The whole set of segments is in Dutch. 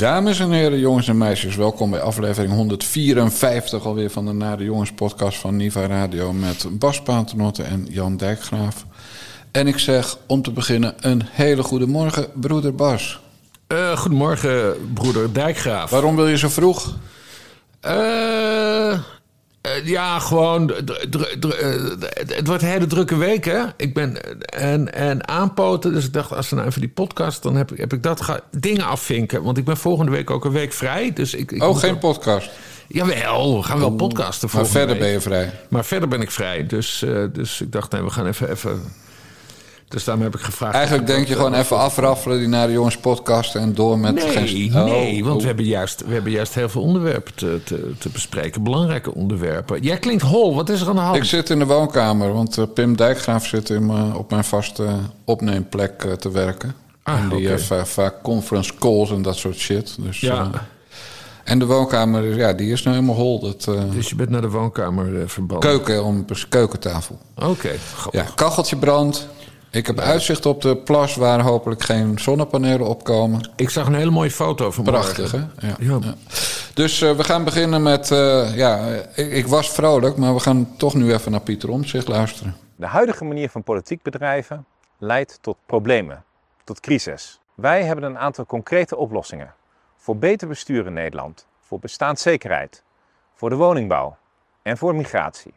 Dames en heren, jongens en meisjes, welkom bij aflevering 154 alweer van de Nare Jongens podcast van Niva Radio met Bas Paternotte en Jan Dijkgraaf. En ik zeg om te beginnen een hele goede morgen, broeder Bas. Uh, goedemorgen, broeder Dijkgraaf. Waarom wil je zo vroeg? Uh, ja, gewoon. Het wordt een hele drukke week, hè? Ik ben. En, en aanpoten. Dus ik dacht, als we nou even die podcast. dan heb, heb ik dat. Ga, dingen afvinken. Want ik ben volgende week ook een week vrij. Dus ik, ik oh, geen podcast? Jawel, we gaan wel podcasten. Maar verder ben je vrij. Maar verder ben ik vrij. Dus, uh, dus ik dacht, nee, we gaan even. even dus daarom heb ik gevraagd. Eigenlijk denk je gewoon even afraffelen die naar de jongens podcast en door met. Nee, geen... oh, nee want oh. we, hebben juist, we hebben juist heel veel onderwerpen te, te, te, bespreken. Belangrijke onderwerpen. Jij klinkt hol, wat is er aan de hand? Ik zit in de woonkamer, want uh, Pim Dijkgraaf zit in mijn, op mijn vaste opneemplek uh, te werken. Ah, en die heeft vaak conference calls en dat soort shit. Dus, ja. En de woonkamer, ja, die is nou helemaal hol. Dat, dus je bent naar de woonkamer uh, verbannen? Keuken, om keukentafel. Oké, okay, Ja, kacheltje brandt. Ik heb uitzicht op de plas waar hopelijk geen zonnepanelen opkomen. Ik zag een hele mooie foto van Prachtig, hè? Ja. ja. Dus uh, we gaan beginnen met... Uh, ja, ik, ik, was vrolijk, maar we gaan toch nu even naar Pieter Omtzigt luisteren. De huidige manier van politiek bedrijven leidt tot problemen, tot crisis. Wij hebben een aantal concrete oplossingen. Voor beter bestuur in Nederland, voor bestaanszekerheid, voor de woningbouw en voor migratie.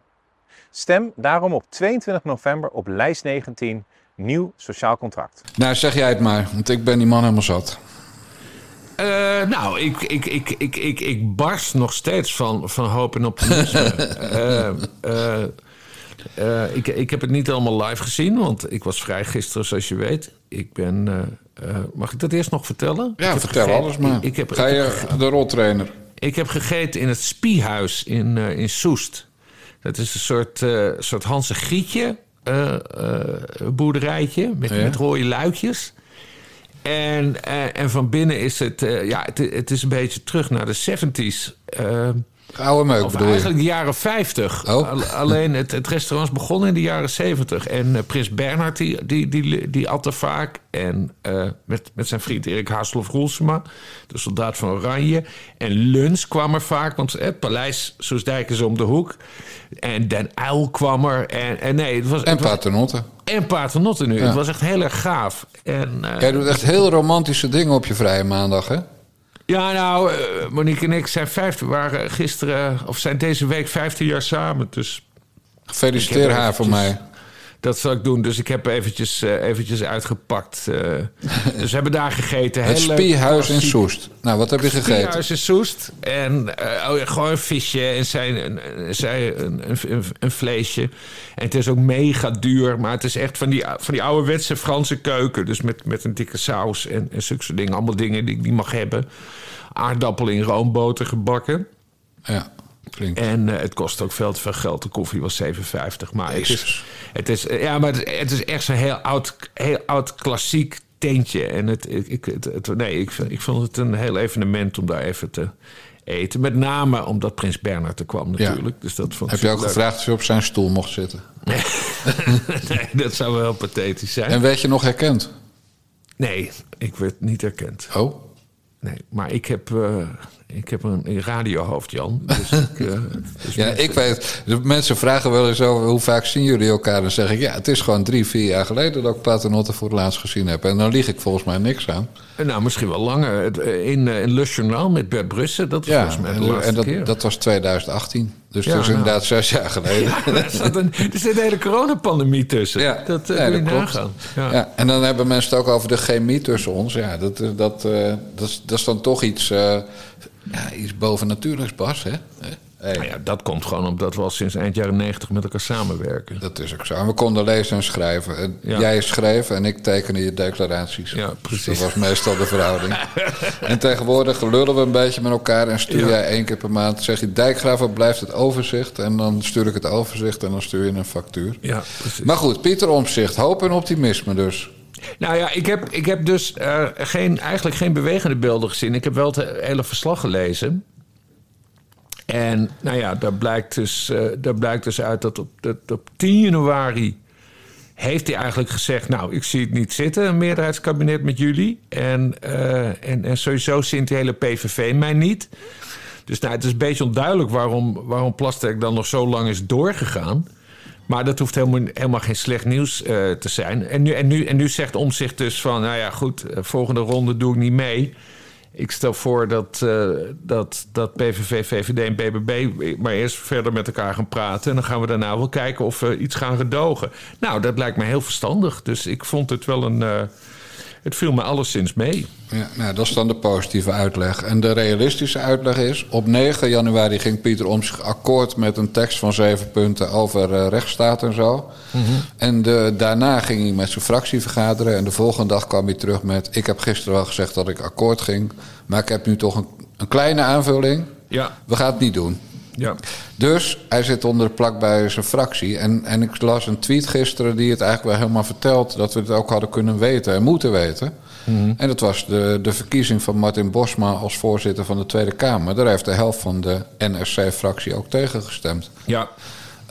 Stem daarom op 22 november op lijst 19 nieuw sociaal contract. Nou, zeg jij het maar, want ik ben die man helemaal zat. Uh, nou, ik, ik, ik, ik, ik, ik barst nog steeds van, van hoop en optimisme. uh, uh, ik, ik heb het niet allemaal live gezien, want ik was vrij gisteren, zoals je weet. Ik ben. mag ik dat eerst nog vertellen? Ja, vertel gegeten, alles maar. Ik, heb, Ga je de roltrainer? Ik heb gegeten in het Spiehuis in, in Soest. Dat is een soort, soort Hanse Grietje uh, boerderijtje met, met rode luikjes. En, uh, en van binnen is het, ja, het, het, is een beetje terug naar de 70s. Oude meuk of eigenlijk de jaren 50. Oh. Alleen het, het restaurant is begonnen in de jaren 70. En Prins Bernhard die, die, die, die at er vaak. En met, met zijn vriend Erik Haaslof Roelsema, de soldaat van Oranje. En Luns kwam er vaak, want het paleis Soesdijk is om de hoek. En Den Uil kwam er. En, en nee, het was, en Paternotte. En Paternotte nu. Het was echt heel erg gaaf. En, uh, Jij doet echt heel romantische dingen op je vrije maandag, hè? Ja, nou, uh, Monique en ik zijn vijftig, waren gisteren, of zijn deze week 15 jaar samen. Dus Gefeliciteer haar voor mij. Dat zal ik doen. Dus ik heb eventjes, uh, eventjes uitgepakt. Uh, dus we hebben daar gegeten. Het Spiehuis in Soest. Nou, wat heb je gegeten? Spiehuis in Soest. En uh, oh, gewoon een visje en zijn, zij een, een, een, vleesje. En het is ook mega duur. Maar het is echt van die, van die ouderwetse Franse keuken. Dus met, met een dikke saus en, en zulke dingen. Allemaal dingen die ik niet mag hebben. Aardappel in roomboter gebakken. Ja. Klinkt. En uh, het kost ook veel te veel geld. De koffie was 7,50. Maar het is, het is, ja, maar het, het is echt zo'n heel oud, heel oud klassiek tentje. En het, ik, het, het, nee, ik, ik vond het een heel evenement om daar even te eten. Met name omdat Prins Bernhard er kwam natuurlijk. Ja. Dus dat vond Heb je ook leuk. gevraagd of je op zijn stoel mocht zitten? nee, dat zou wel pathetisch zijn. En werd je nog herkend? Nee, ik werd niet herkend. Oh? Nee, maar ik heb... Uh, ik heb een radiohoofd, Jan. Dus ik, uh, dus ja, ik weet. De mensen vragen wel eens over hoe vaak zien jullie elkaar. Dan zeg ik ja, het is gewoon drie, vier jaar geleden dat ik Paternotte voor het laatst gezien heb. En dan lieg ik volgens mij niks aan. Nou, misschien wel langer. In, in Le Journal met Bert Brussen, dat was ja, volgens mij de laatste en dat, keer. dat was 2018. Dus ja, dat is nou. inderdaad zes jaar geleden. Ja, er, zat een, er zit een hele coronapandemie tussen. Ja, dat uh, kun je nagaan. Ja. ja. en dan hebben mensen het ook over de chemie tussen ons. Ja, dat, dat, uh, dat, is, dat is dan toch iets... Uh, ja, iets bovennatuurlijks, Bas. Hè? Hey. Nou ja, dat komt gewoon omdat we al sinds eind jaren negentig met elkaar samenwerken. Dat is ook zo. En we konden lezen en schrijven. En ja. Jij schreef en ik tekende je declaraties. Ja, precies. Dat was meestal de verhouding. en tegenwoordig lullen we een beetje met elkaar en stuur ja. jij één keer per maand. Zeg je dijkgraaf, blijft het overzicht. En dan stuur ik het overzicht en dan stuur je een factuur. Ja, precies. Maar goed, Pieter Omzicht, hoop en optimisme dus. Nou ja, ik heb, ik heb dus uh, geen, eigenlijk geen bewegende beelden gezien. Ik heb wel het hele verslag gelezen. En nou ja, daar blijkt dus, uh, daar blijkt dus uit dat op, op 10 januari heeft hij eigenlijk gezegd: Nou, ik zie het niet zitten, een meerderheidskabinet met jullie. En, uh, en, en sowieso zint die hele PVV mij niet. Dus nou, het is een beetje onduidelijk waarom, waarom Plasterk dan nog zo lang is doorgegaan. Maar dat hoeft helemaal, helemaal geen slecht nieuws uh, te zijn. En nu, en, nu, en nu zegt Omzicht dus van... nou ja, goed, volgende ronde doe ik niet mee. Ik stel voor dat, uh, dat, dat PVV, VVD en BBB maar eerst verder met elkaar gaan praten. En dan gaan we daarna wel kijken of we iets gaan gedogen. Nou, dat lijkt me heel verstandig. Dus ik vond het wel een. Uh, het viel me alleszins mee. Ja, nou, dat is dan de positieve uitleg. En de realistische uitleg is... op 9 januari ging Pieter Omtzigt akkoord met een tekst van zeven punten... over uh, rechtsstaat en zo. Mm -hmm. En de, daarna ging hij met zijn fractie vergaderen... en de volgende dag kwam hij terug met... ik heb gisteren wel gezegd dat ik akkoord ging... maar ik heb nu toch een, een kleine aanvulling. Ja. We gaan het niet doen. Ja. Dus hij zit onder de plak bij zijn fractie. En, en ik las een tweet gisteren die het eigenlijk wel helemaal vertelt... dat we het ook hadden kunnen weten en moeten weten. Mm -hmm. En dat was de, de verkiezing van Martin Bosma als voorzitter van de Tweede Kamer. Daar heeft de helft van de NRC-fractie ook tegen gestemd. Ja.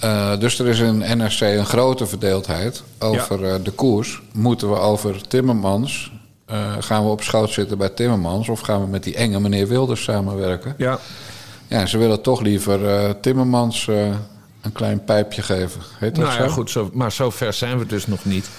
Uh, dus er is in NRC een grote verdeeldheid over ja. uh, de koers. Moeten we over Timmermans... Uh, gaan we op schoot zitten bij Timmermans... of gaan we met die enge meneer Wilders samenwerken? Ja. Ja, ze willen toch liever uh, Timmermans uh, een klein pijpje geven. Heet dat nou zo? ja, goed, zo, maar zo ver zijn we dus nog niet.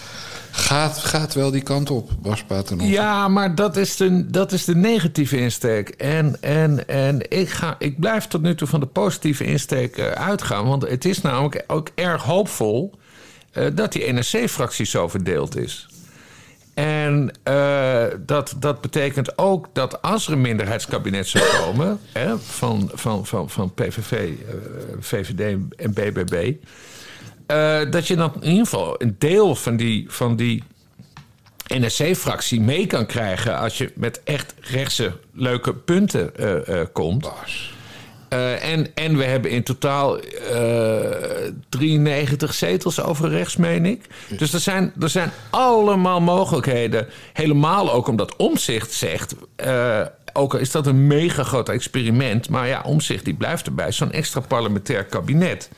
Gaat, gaat wel die kant op, Bas Paternotte. Ja, maar dat is de, dat is de negatieve insteek. En, en, en ik, ga, ik blijf tot nu toe van de positieve insteek uh, uitgaan. Want het is namelijk ook erg hoopvol dat die NSC-fractie zo verdeeld is. En uh, dat, dat betekent ook dat als er een minderheidskabinet zou komen hè, van, van, van, van PVV, VVD en BBB, uh, dat je dan in ieder geval een deel van die, van die NSC-fractie mee kan krijgen als je met echt rechtse leuke punten komt. Uh, en, en we hebben in totaal uh, 93 zetels over rechts, meen ik. Dus er zijn, er zijn allemaal mogelijkheden. Helemaal ook omdat Omzicht zegt... Uh, ook al is dat een mega groot experiment... maar ja, Omzicht die blijft erbij. Zo'n extra parlementair kabinet.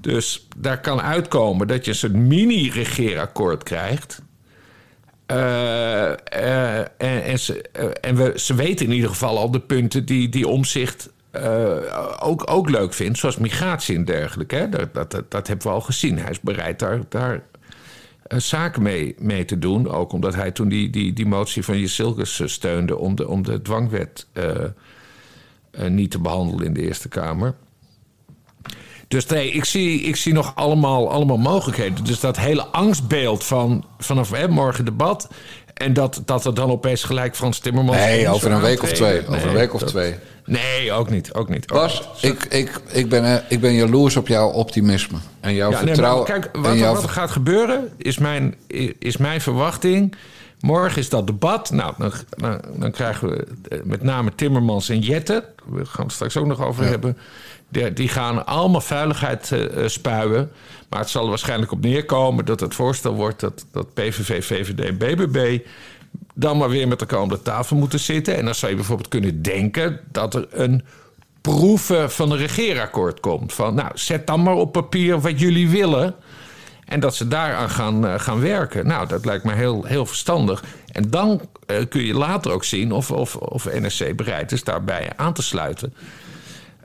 Dus daar kan uitkomen dat je een soort mini-regeerakkoord krijgt... Uh, uh, en, en, ze, uh, en we, ze weten in ieder geval al de punten die, die omzicht uh, ook, ook leuk vindt, zoals migratie en dergelijke. Hè? Dat, dat, dat, dat hebben we al gezien. Hij is bereid daar, daar uh, zaken mee, mee te doen. Ook omdat hij toen die, die, die motie van Jesilkes steunde om de, om de dwangwet uh, niet te behandelen in de Eerste Kamer. Dus nee, ik zie, ik zie nog allemaal, allemaal mogelijkheden. Dus dat hele angstbeeld van vanaf hè, morgen debat. En dat, dat er dan opeens gelijk Frans Timmermans. Nee, over een week of twee. Over een week of twee. Nee, ook niet. Ook niet ook Bas, niet. Ik, ik, ik, ben, ik ben jaloers op jouw optimisme. En jouw ja, vertrouwen. Nee, kijk, wat, jouw... wat er gaat gebeuren, is mijn, is mijn verwachting. Morgen is dat debat. Nou, dan, dan, dan krijgen we met name Timmermans en Jette. We gaan het straks ook nog over ja. hebben. Die, die, gaan allemaal vuiligheid uh, spuien. Maar het zal er waarschijnlijk op neerkomen dat het voorstel wordt dat, dat PVV, VVD en BBB dan maar weer met elkaar om de tafel moeten zitten. En dan zou je bijvoorbeeld kunnen denken dat er een proeven van een regeerakkoord komt. Van nou, zet dan maar op papier wat jullie willen. En dat ze daaraan gaan, uh, gaan werken. Nou, dat lijkt me heel, heel verstandig. En dan uh, kun je later ook zien of, of, of NSC bereid is daarbij aan te sluiten.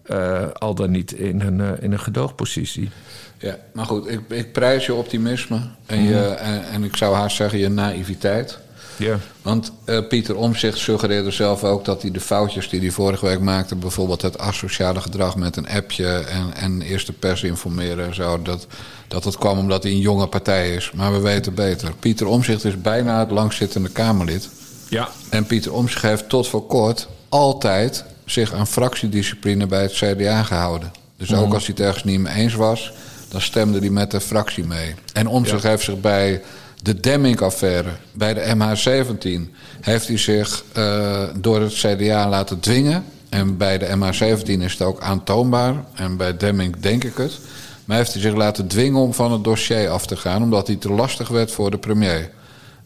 Uh, al dan niet in een, in een gedoogpositie. Ja, maar goed, ik, ik prijs je optimisme. En, je, mm. en, en ik zou haast zeggen je naïviteit. Ja. Want uh, Pieter Omzicht suggereerde zelf ook dat hij de foutjes die hij vorige week maakte, bijvoorbeeld het asociale gedrag met een appje en, en eerst de pers informeren en zo, dat, dat het kwam omdat hij een jonge partij is. Maar we weten beter. Pieter Omzicht is bijna het langzittende Kamerlid. Ja. En Pieter Omzicht heeft tot voor kort altijd zich aan fractiediscipline bij het CDA gehouden. Dus mm. ook als hij het ergens niet mee eens was, dan stemde hij met de fractie mee. En Omzicht ja. heeft zich bij de Demming-affaire bij de MH17 heeft hij zich uh, door het CDA laten dwingen. En bij de MH17 is het ook aantoonbaar. En bij Demming denk ik het. Maar heeft hij zich laten dwingen om van het dossier af te gaan, omdat hij te lastig werd voor de premier,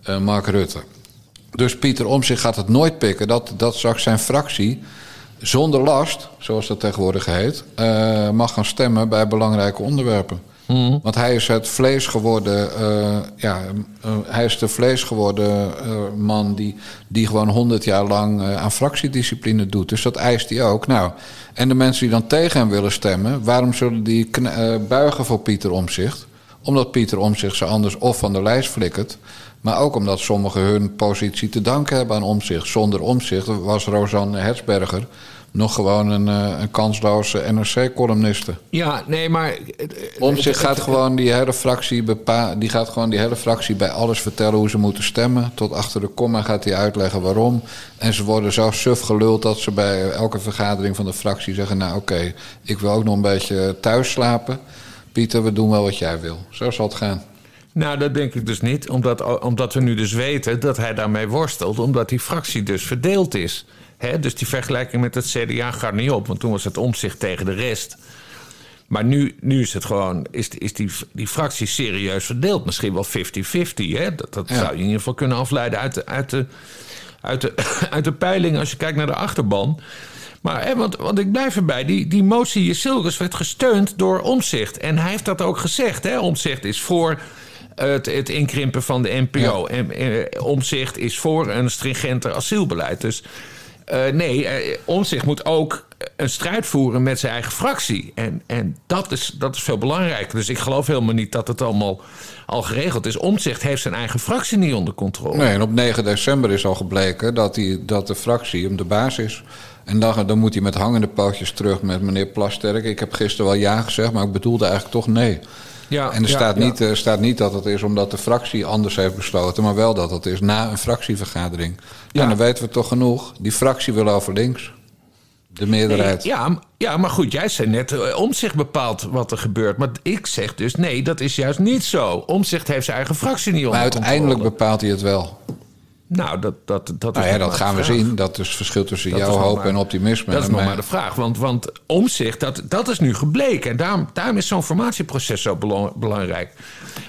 uh, Mark Rutte. Dus Pieter Omtzigt gaat het nooit pikken dat, dat straks zijn fractie zonder last, zoals dat tegenwoordig heet, uh, mag gaan stemmen bij belangrijke onderwerpen. Hmm. Want hij is het vlees geworden, uh, ja, uh, hij is de vlees geworden uh, man die, die gewoon honderd jaar lang aan fractiediscipline doet. Dus dat eist hij ook. Nou, en de mensen die dan tegen hem willen stemmen, waarom zullen die buigen voor Pieter Omzicht? Omdat Pieter Omzicht ze anders of van de lijst flikkert. Maar ook omdat sommigen hun positie te danken hebben aan Omzicht. Zonder Omzicht was Rosanne Hetsberger nog gewoon een, een kansloze NRC-columniste. Ja, nee, maar... Omzicht gaat gewoon die hele fractie bepa die gaat gewoon die hele fractie bij alles vertellen hoe ze moeten stemmen. Tot achter de komma gaat hij uitleggen waarom. En ze worden zo suf geluld dat ze bij elke vergadering van de fractie zeggen... nou oké, ik wil ook nog een beetje thuis slapen. Pieter, we doen wel wat jij wil. Zo zal het gaan. Nou, dat denk ik dus niet. Omdat, omdat we nu dus weten dat hij daarmee worstelt. Omdat die fractie dus verdeeld is. He, dus die vergelijking met het CDA gaat niet op. Want toen was het omzicht tegen de rest. Maar nu, nu is het gewoon, is, is die, die fractie serieus verdeeld. Misschien wel 50-50. Dat, dat zou je in ieder geval kunnen afleiden uit de, uit de, uit de, uit de peiling als je kijkt naar de achterban. Maar, hè, want, want ik blijf erbij, die, die motie Silgers werd gesteund door Omzicht. En hij heeft dat ook gezegd. Hè? Omzicht is voor het, het inkrimpen van de NPO. En, en Omzicht is voor een stringenter asielbeleid. Dus uh, nee, uh, Omtzigt moet ook een strijd voeren met zijn eigen fractie. En, en dat, is, dat is veel belangrijker. Dus ik geloof helemaal niet dat het allemaal al geregeld is. Omtzigt heeft zijn eigen fractie niet onder controle. Nee, en op 9 december is al gebleken dat, hij, dat de fractie hem de baas is. En dan, dan moet hij met hangende pootjes terug met meneer Plasterk. Ik heb gisteren wel ja gezegd, maar ik bedoelde eigenlijk toch nee. Ja, en er staat, Niet, er staat niet dat het is omdat de fractie anders heeft besloten, maar wel dat het is na een fractievergadering. Ja, dan weten we toch genoeg. Die fractie wil over links. De meerderheid. ja, ja, maar goed, jij zei net, uh, Omzicht bepaalt wat er gebeurt. Maar ik zeg dus, nee, dat is juist niet zo. Omzicht heeft zijn eigen fractie niet onder Maar uiteindelijk bepaalt hij het wel. Nou, dat, dat, dat, nou ja, dat gaan we zien. Dat is het verschil tussen jouw hoop en optimisme. Dat is nog maar de vraag. Want, want omzicht, dat, dat is nu gebleken. En daarom, daarom is zo'n formatieproces zo belangrijk.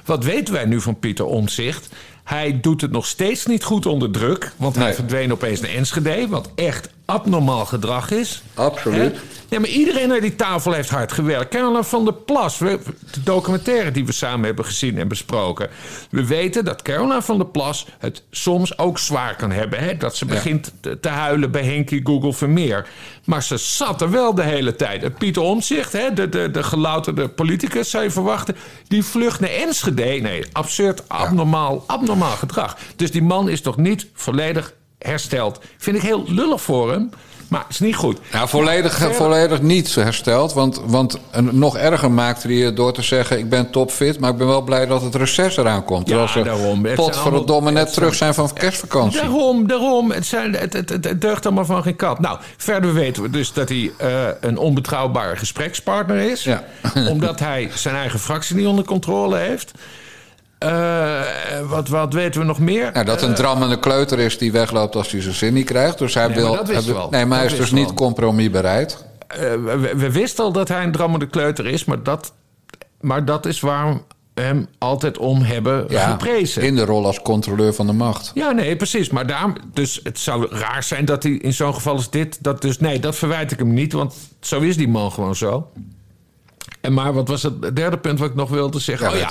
Wat weten wij nu van Pieter Omzicht? Hij doet het nog steeds niet goed onder druk. Want hij verdween opeens naar Enschede. Wat echt abnormaal gedrag is. Absoluut. Ja, maar iedereen aan die tafel heeft hard gewerkt. Caroline van der Plas, de documentaire die we samen hebben gezien en besproken. We weten dat Caroline van der Plas het soms ook zwaar kan hebben. Hè? Dat ze begint te huilen bij Henkie Google Vermeer. Maar ze zat er wel de hele tijd. Pieter Omtzigt, hè, de, de, de gelouterde politicus zou je verwachten... die vlucht naar Enschede. Nee, absurd, abnormaal, abnormaal gedrag. Dus die man is toch niet volledig hersteld. Vind ik heel lullig voor hem. Maar het is niet goed. Ja, volledig, volledig niet hersteld. Want, want nog erger maakte hij door te zeggen... ik ben topfit, maar ik ben wel blij dat het reces eraan komt. Ja, ze daarom. het domme net terug zijn van kerstvakantie. Daarom, daarom. Het, zijn, het, het, het, deugt allemaal van geen kat. Nou, verder weten we dus dat hij uh, een onbetrouwbare gesprekspartner is. Ja. omdat hij zijn eigen fractie niet onder controle heeft. Uh, wat, wat weten we nog meer? Nou, dat een uh, drammende kleuter is die wegloopt als hij zijn zin niet krijgt. Dus hij nee, wil. dat hij, wel. Nee, maar hij is dus niet compromisbereid. Uh, we, we, wisten al dat hij een drammende kleuter is, maar dat, maar dat is waar we hem altijd om hebben ja, geprezen. In de rol als controleur van de macht. Ja, nee, precies. Maar daarom, dus het zou raar zijn dat hij in zo'n geval als dit. Dat dus, nee, dat verwijt ik hem niet, want zo is die man gewoon zo. En maar wat was het derde punt wat ik nog wilde zeggen? Ja, oh ja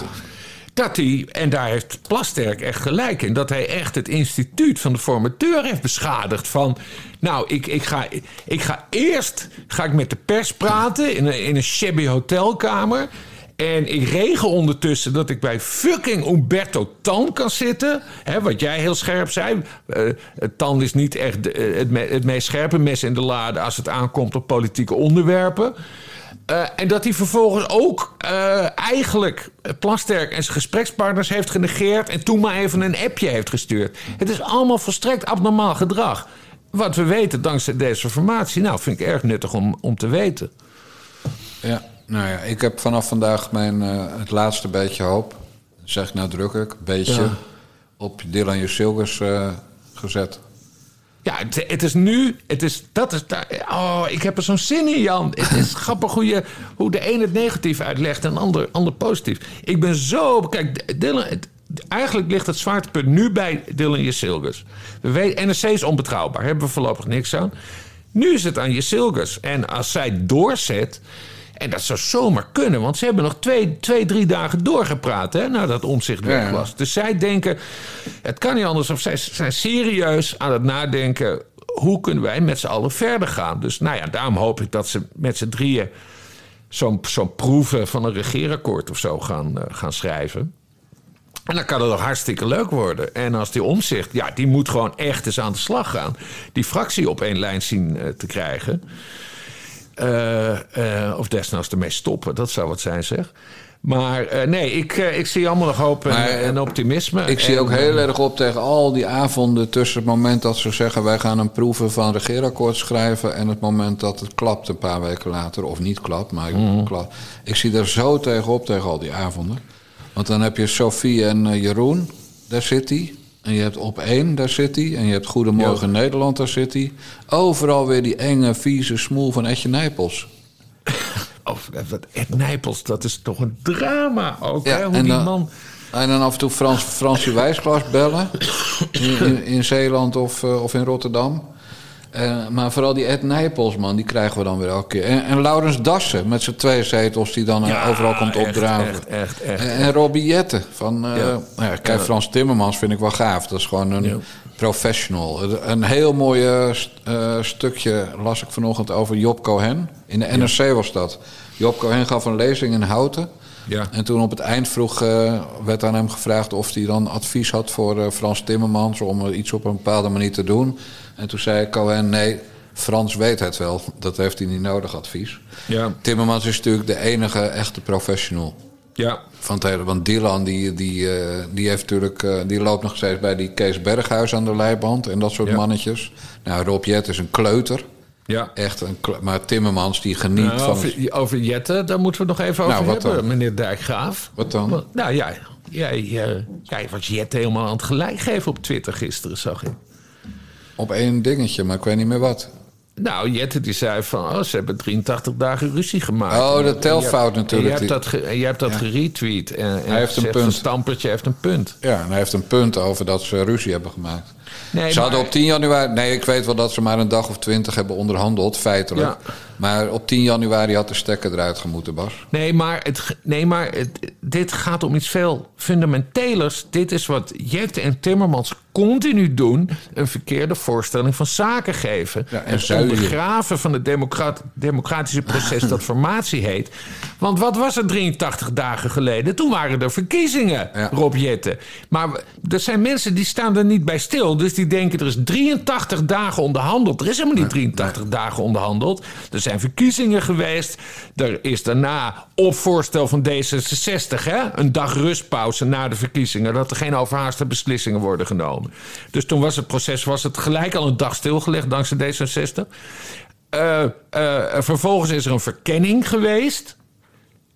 dat hij, en daar heeft Plasterk echt gelijk in, dat hij echt het instituut van de formateur heeft beschadigd. Van, nou, ik, ik, ga, ik ga eerst ga ik met de pers praten in een, in een shabby hotelkamer. En ik regel ondertussen dat ik bij fucking Umberto Tan kan zitten. Hè, wat jij heel scherp zei. Uh, Tan is niet echt het, me, het meest scherpe mes in de lade als het aankomt op politieke onderwerpen. Uh, en dat hij vervolgens ook uh, eigenlijk Plasterk en zijn gesprekspartners heeft genegeerd. en toen maar even een appje heeft gestuurd. Het is allemaal volstrekt abnormaal gedrag. Wat we weten dankzij deze formatie. Nou, vind ik erg nuttig om, om te weten. Ja, nou ja, ik heb vanaf vandaag mijn, uh, het laatste beetje hoop. zeg ik nadrukkelijk, beetje. Ja. op Dylan Jusilgers gezet. Ja, het, het, is nu. Het is, dat is, oh, ik heb er zo'n zin in, Jan. Het is grappig hoe, je, hoe de een het negatief uitlegt en de ander, ander positief. Ik ben zo. Kijk, Dylan, het, eigenlijk ligt het zwaartepunt nu bij Dylan Jesilgus. We weten, NRC is onbetrouwbaar, hebben we voorlopig niks aan. Nu is het aan Jesilgus. En als zij doorzet. En dat zou zomaar kunnen, want ze hebben nog twee, twee drie dagen doorgepraat hè, nadat omzicht weg was. Dus zij denken, het kan niet anders, of zij zijn serieus aan het nadenken hoe kunnen wij met z'n allen verder gaan? Dus nou ja, daarom hoop ik dat ze met z'n drieën zo'n zo'n proeven van een regeerakkoord of zo gaan, uh, gaan schrijven. En dan kan het nog hartstikke leuk worden. En als die omzicht, ja, die moet gewoon echt eens aan de slag gaan. Die fractie op één lijn zien uh, te krijgen. Uh, of desnoods ermee stoppen, dat zou wat zijn, zeg. Maar uh, nee, ik, ik zie allemaal nog hoop en, maar, en optimisme. Ik zie ook heel erg op tegen al die avonden tussen het moment dat ze zeggen... wij gaan een proeven van regeerakkoord schrijven... en het moment dat het klapt een paar weken later. Of niet klapt, maar mm. klapt. Ik zie er zo tegenop tegen al die avonden. Want dan heb je Sophie en Jeroen, daar zit hij. En je hebt Op één, daar zit hij. En je hebt Goedemorgen ja. Nederland, daar zit hij. Overal weer die enge, vieze smoel van Etje Nijpels. Of Ed Nijpels, dat is toch een drama ook, ja, hè? Hoe die dan, man... En dan af en toe Frans, Fransje Wijsglas bellen. In, in, in Zeeland of, uh, of in Rotterdam. Uh, maar vooral die Ed Nijpels, man, die krijgen we dan weer elke keer. En, en Laurens Dassen met zijn twee zetels die dan ja, overal komt opdraven. Echt, echt, echt, en, en Robbie Jette van... Uh, ja. Nou ja, kijk, Frans Timmermans vind ik wel gaaf. Dat is gewoon een professional. Een heel mooi uh, stukje las ik vanochtend over Job Cohen. In de NRC was dat. Job Cohen gaf een lezing in Houten. Ja. En toen op het eind vroeg, uh, werd aan hem gevraagd of hij dan advies had voor uh, Frans Timmermans om iets op een bepaalde manier te doen. En toen zei Cohen: nee, Frans weet het wel. Dat heeft hij niet nodig, advies. Ja. Timmermans is natuurlijk de enige echte professional. Ja. Van het hele, want Dylan die, die, die, heeft natuurlijk, die loopt nog steeds bij die Kees Berghuis aan de leiband en dat soort Ja. mannetjes. Nou, Rob Jet is een kleuter. Ja. Echt een maar Timmermans die geniet Nou, van. over, over Jette, daar moeten we nog even over Nou, hebben, dan? meneer Dijkgraaf. Wat dan? Nou ja, jij, uh, jij was Jette helemaal aan het gelijk geven op Twitter gisteren, zag ik. Op één dingetje, maar ik weet niet meer wat. Nou, Jette die zei van, oh, ze hebben 83 dagen ruzie gemaakt. Oh, dat telfout natuurlijk. Je hebt dat, je hebt dat Ja. geretweet. En, en Hij heeft een punt. van Stampertje heeft een punt. Ja, en hij heeft een punt over dat ze ruzie hebben gemaakt. Nee, ze hadden maar- op 10 januari. Nee, ik weet wel dat ze maar een dag of twintig hebben onderhandeld, feitelijk. Ja. Maar op 10 januari had de stekker eruit gemoeten, Bas. Nee, maar, het, nee, maar het, dit gaat om iets veel fundamentelers. Dit is wat Jette en Timmermans continu doen: een verkeerde voorstelling van zaken geven. Ja, en ondergraven van het democrat, democratische proces dat formatie heet. Want wat was er 83 dagen geleden? Toen waren er verkiezingen, Ja. Rob Jette. Maar er zijn mensen die staan er niet bij stil. Dus die denken er is 83 dagen onderhandeld. Er is helemaal niet 83 dagen onderhandeld. Er zijn verkiezingen geweest. Er is daarna op voorstel van D66 hè, een dag rustpauze na de verkiezingen. Dat er geen overhaaste beslissingen worden genomen. Dus toen was het proces was het gelijk al een dag stilgelegd dankzij D66. Eh, eh, vervolgens is er een verkenning geweest.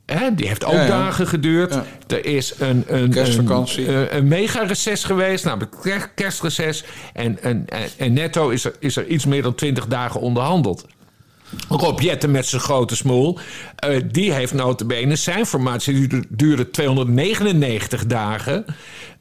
Hè, die heeft ook Ja, ja. dagen geduurd. Ja. Er is een, een, Kerstvakantie. een, een, mega-reces geweest, namelijk ker- kerstreces. En, en, en, en netto is er, is er iets meer dan 20 dagen onderhandeld. Rob Jetten met zijn grote smoel, eh, die heeft notabene zijn formatie die du- duurde 299 dagen.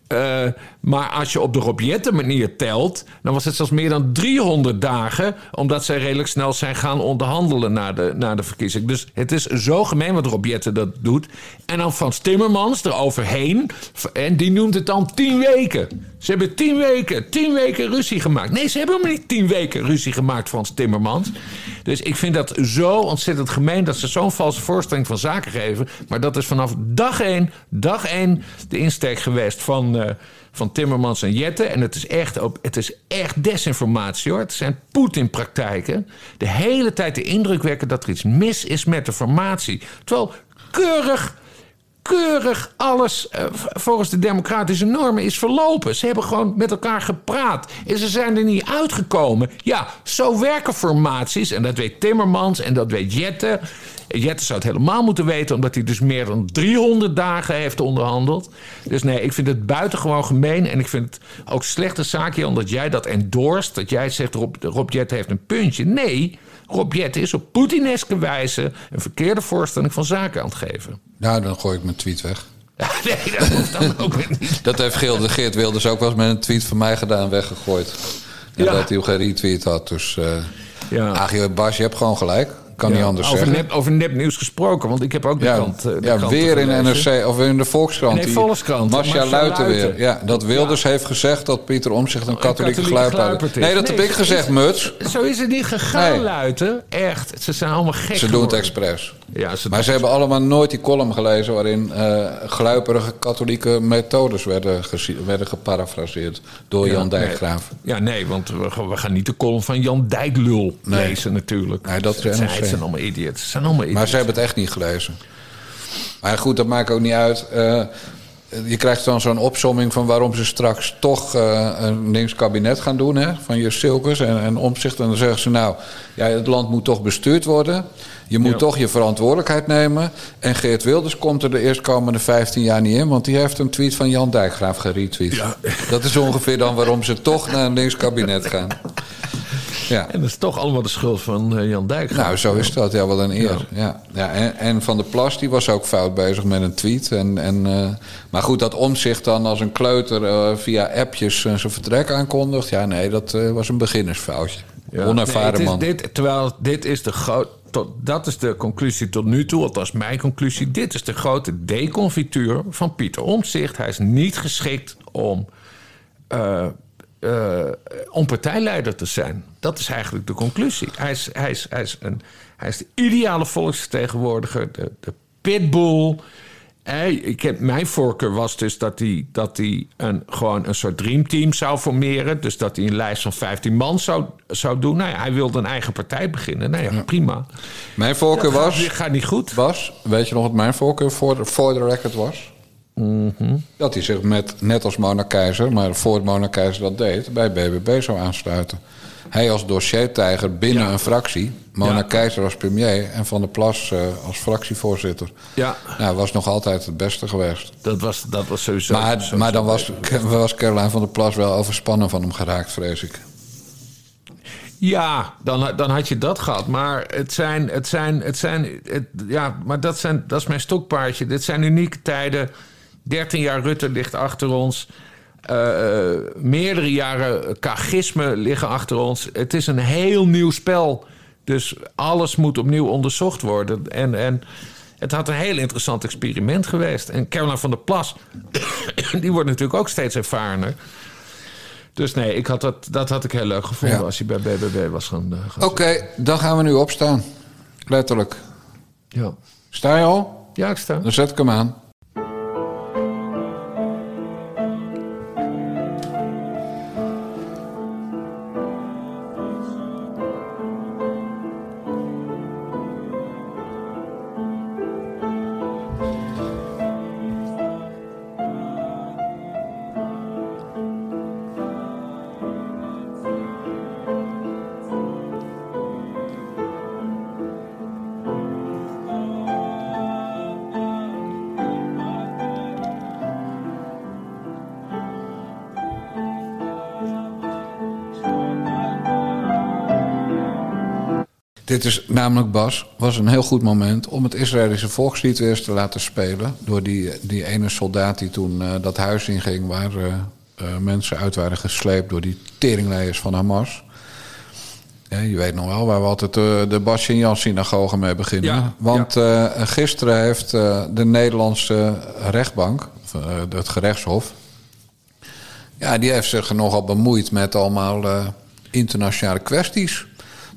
Eh, maar als je op de Rob Jetten manier telt, dan was het zelfs meer dan 300 dagen, omdat zij redelijk snel zijn gaan onderhandelen na de, na de verkiezing. Dus het is zo gemeen wat Rob Jetten dat doet. En dan Frans Timmermans eroverheen, en die noemt het dan 10 weken. Ze hebben 10 weken, 10 weken ruzie gemaakt. Nee, ze hebben helemaal niet 10 weken ruzie gemaakt, Frans Timmermans. Dus ik vind dat zo ontzettend gemeen dat ze zo'n valse voorstelling van zaken geven. Maar dat is vanaf dag één, dag één de insteek geweest van, eh, van Timmermans en Jette. En het is, echt, het is echt desinformatie hoor. Het zijn Poetin-praktijken. De hele tijd de indruk wekken dat er iets mis is met de formatie. Terwijl keurig keurig alles eh, volgens de democratische normen is verlopen. Ze hebben gewoon met elkaar gepraat. En ze zijn er niet uitgekomen. Ja, zo werken formaties. En dat weet Timmermans en dat weet Jette. Jette zou het helemaal moeten weten... omdat hij dus meer dan 300 dagen heeft onderhandeld. Dus nee, ik vind het buitengewoon gemeen. En ik vind het ook slechte zaakje omdat jij dat endorst. Dat jij zegt, Rob, Rob Jette heeft een puntje. Nee, Rob Jette is op Poetineske wijze... een verkeerde voorstelling van zaken aan het geven. Nou, dan gooi ik mijn tweet weg. Nee, dat hoeft dan ook niet. Dat heeft Geert, Geert Wilders ook wel eens met een tweet van mij gedaan, weggegooid. En Ja. dat hij ook geen retweet had. Dus, eh Ja. Bas, je hebt gewoon gelijk. Kan niet anders over zeggen. Nep, over nepnieuws gesproken, want ik heb ook de krant. eh, de ja weer in. NRC of in de Volkskrant. Nee, Volkskrant. Marcia Luiten weer. Ja, dat Wilders heeft gezegd dat Pieter Omzicht een katholieke katholieke. Nee, dat heb ik gezegd, Muts. Zo is het niet gegaan. Luiten. Echt. Ze zijn allemaal gek Ze doen het expres. Ja, ze Maar ze hebben allemaal nooit die column gelezen... waarin eh gluiperige katholieke methodes werden, werden geparafraseerd... door Ja, Jan nee. Dijkgraaf. Ja, nee, want we, gaan- we gaan niet de column van Jan Dijklul Nee. lezen natuurlijk. Nee, dat zijn, het zijn allemaal idiots. Zijn allemaal idiots. Maar ze hebben het echt niet gelezen. Maar goed, dat maakt ook niet uit. Eh, je krijgt dan zo'n opsomming van waarom ze straks toch eh, een links kabinet gaan doen. Hè, van je Silkers en, en omzicht. En dan zeggen ze nou, ja, het land moet toch bestuurd worden. Je moet Ja. toch je verantwoordelijkheid nemen. En Geert Wilders komt er de eerstkomende 15 jaar niet in. Want die heeft een tweet van Jan Dijkgraaf geretweet. Dat is ongeveer dan waarom ze toch naar een links kabinet gaan. Ja. En dat is toch allemaal de schuld van eh, Jan Dijk. Nou, zo is dat. Ja, wat een eer. Ja. Ja. en, en Van der Plas die was ook fout bezig met een tweet. En, en, eh, maar goed, dat omzicht dan als een kleuter eh, via appjes zijn vertrek aankondigt. Ja, nee, dat was een beginnersfoutje. Onervaren Nee, man. dit, terwijl dit is de groot, tot, dat is de conclusie tot nu toe, althans mijn conclusie. Dit is de grote deconfituur van Pieter Omtzigt. Hij is niet geschikt om, eh, om partijleider te zijn. Dat is eigenlijk de conclusie. Hij is, hij is, hij is, een, hij is de ideale volksvertegenwoordiger, de, de pitbull. Ik heb, mijn voorkeur was dus dat hij, dat hij een, gewoon een soort dreamteam zou formeren. Dus dat hij een lijst van 15 man zou, zou doen. Nou ja, hij wilde een eigen partij beginnen. Nou ja, prima. Mijn voorkeur Dat was, gaat, gaat niet goed. was, weet je nog wat mijn voorkeur voor voor de record was? Mhm. Dat hij zich met, net als Mona Keizer, maar voor Mona Keizer dat deed, bij BBB zou aansluiten. Hij als dossiertijger binnen Ja. een fractie. Mona Ja. Keizer als premier en Van der Plas eh, als fractievoorzitter. Ja, Nou, was nog altijd het beste geweest. dat was, dat was sowieso. Maar, sowieso maar dan was, was Caroline van der Plas wel overspannen van hem geraakt, vrees ik. Ja, dan, dan had je dat gehad. Maar het zijn, het zijn, het zijn, het, ja, maar dat, zijn, dat is mijn stokpaardje. Dit zijn unieke tijden. 13 jaar Rutte ligt achter ons. Eh, eh, meerdere jaren kagisme liggen achter ons. Het is een heel nieuw spel. Dus alles moet opnieuw onderzocht worden. En, en het had een heel interessant experiment geweest. En Caroline van der Plas, die wordt natuurlijk ook steeds ervarener. Dus nee, ik had dat, dat had ik heel leuk gevonden Ja. als hij bij BBB was gaan, eh, gaan Oké, dan gaan we nu opstaan. Letterlijk. Ja. Sta je al? ja, ik sta. Dan zet ik hem aan. Dit is namelijk, Bas, was een heel goed moment om het Israëlische volkslied weer eens te laten spelen. Door die, die ene soldaat die toen eh, dat huis inging waar eh, eh, mensen uit waren gesleept door die teringleiers van Hamas. Ja, je weet nog wel waar we altijd de, de Bas en Jan synagoge mee beginnen. Ja, Want gisteren heeft de Nederlandse rechtbank, of, het gerechtshof, ja, die heeft zich nogal bemoeid met allemaal internationale kwesties.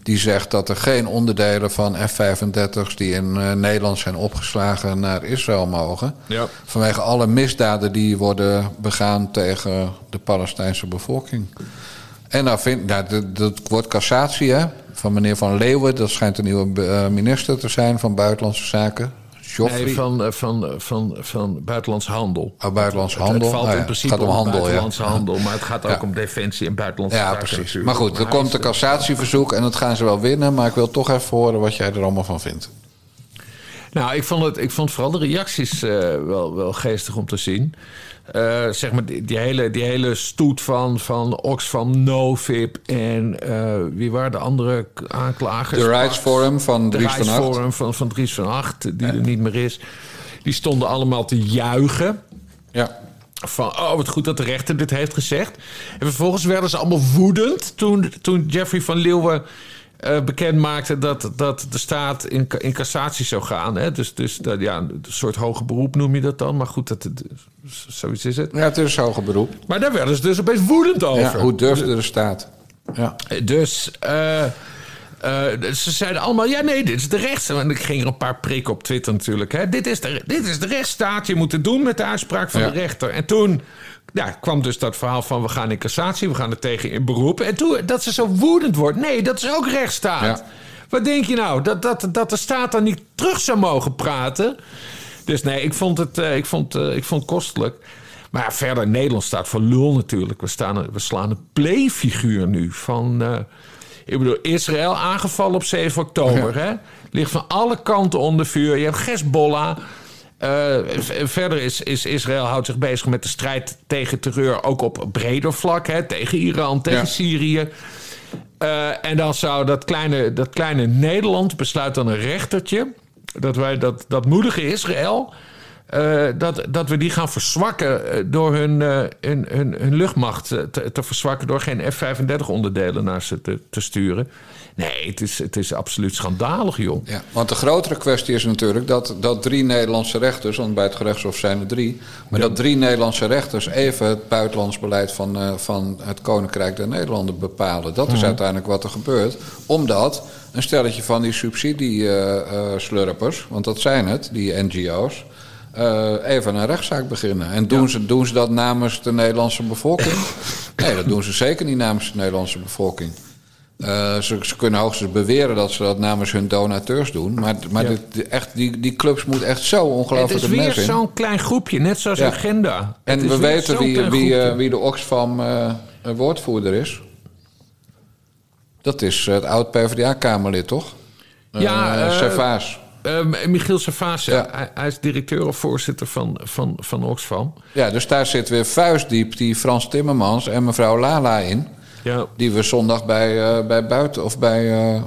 Die zegt dat er geen onderdelen van F-35's die in eh, Nederland zijn opgeslagen naar Israël mogen. Ja. Vanwege alle misdaden die worden begaan tegen de Palestijnse bevolking. En nou vind, nou, dat, dat wordt cassatie hè, van meneer Van Leeuwen. Dat schijnt een nieuwe eh, minister te zijn van Buitenlandse Zaken. Joffrey. Nee, van, eh, van, eh, van, van buitenlandse handel. Oh, buitenlandse Het- handel. Het, valt Ah, ja. in principe Het gaat om handel, ja. buitenlandse handel, maar het gaat ook Ja. om defensie en buitenlandse Ja, precies. natuurlijk. Maar goed, er komt een cassatieverzoek en dat gaan ze wel winnen. Maar ik wil toch even horen wat jij er allemaal van vindt. Nou, ik vond, het, ik vond vooral de reacties eh, wel, wel geestig om te zien. Eh, zeg maar, die, die hele, die hele stoet van, van Oxfam, Novib en eh, wie waren de andere aanklagers? De Rights Forum van De Dries van Rights Acht. Forum van, van Dries van Acht, die er niet meer is. Die stonden allemaal te juichen. Ja. Van, oh, wat goed dat de rechter dit heeft gezegd. En vervolgens werden ze allemaal woedend toen, toen Jeffrey van Leeuwen uh, bekend maakte dat, dat de staat in, in cassatie zou gaan. Hè? Dus, dus dat, ja, een soort hoger beroep noem je dat dan. Maar goed, dat, zoiets is het. Ja, het is een hoger beroep. Maar daar werden ze dus opeens woedend over. Ja, hoe durfde de staat? Ja. Dus... Uh, uh, ze zeiden allemaal, ja nee, dit is de rechts. En ik ging er een paar prikken op Twitter natuurlijk. Hè. Dit, is de, dit is de rechtsstaat, je moet het doen met de uitspraak van de rechter. En toen ja, kwam dus dat verhaal van we gaan in cassatie, we gaan er tegen in beroep. En toen dat ze zo woedend wordt. Nee, dat is ook rechtsstaat. Wat denk je nou? Dat, dat, dat de staat dan niet terug zou mogen praten? Dus nee, ik vond het, uh, ik vond, uh, ik vond het kostelijk. Maar ja, verder, Nederland staat voor lul natuurlijk. We, staan, we slaan een playfiguur nu van... Uh, ik bedoel, Israël aangevallen op 7 oktober. Hè? Ligt van alle kanten onder vuur. Je hebt Hezbollah. Uh, verder is, is Israël houdt zich bezig met de strijd tegen terreur, ook op breder vlak, hè, tegen Iran, tegen Syrië. Uh, en dan zou dat kleine, dat kleine Nederland besluit dan een rechtertje. Dat wij dat, dat moedige Israël. Uh, dat, dat we die gaan verzwakken door hun, hun, hun, hun, luchtmacht te, te, verzwakken. door geen F-35 onderdelen naar ze te, te sturen. Nee, het is, het is absoluut schandalig, joh. Ja, want de grotere kwestie is natuurlijk dat, dat drie Nederlandse rechters, want bij het gerechtshof zijn er drie, maar dat drie Nederlandse rechters even het buitenlands beleid van, uh, van het Koninkrijk der Nederlanden bepalen. Dat is mhm. uiteindelijk wat er gebeurt, omdat een stelletje van die subsidieslurpers, want dat zijn het, die NGO's. Uh, even een rechtszaak beginnen. En doen, ze, doen ze dat namens de Nederlandse bevolking? Nee, dat doen ze zeker niet namens de Nederlandse bevolking. Uh, ze, ze, kunnen hoogstens beweren dat ze dat namens hun donateurs doen. Maar, maar echt, die, die clubs moeten echt zo ongelooflijk Het is weer zo'n klein groepje, net zoals ja. Agenda. En we weten wie, wie, uh, wie, de Oxfam uh, woordvoerder is. Dat is het oud-PVDA-Kamerlid, toch? Ja, Servaas. Michiel ja. hij, hij, is directeur of voorzitter van, van, van Oxfam. Ja, dus daar zit weer vuistdiep die Frans Timmermans en mevrouw Lala in... Ja. Die we zondag bij, uh, bij buiten of bij, uh,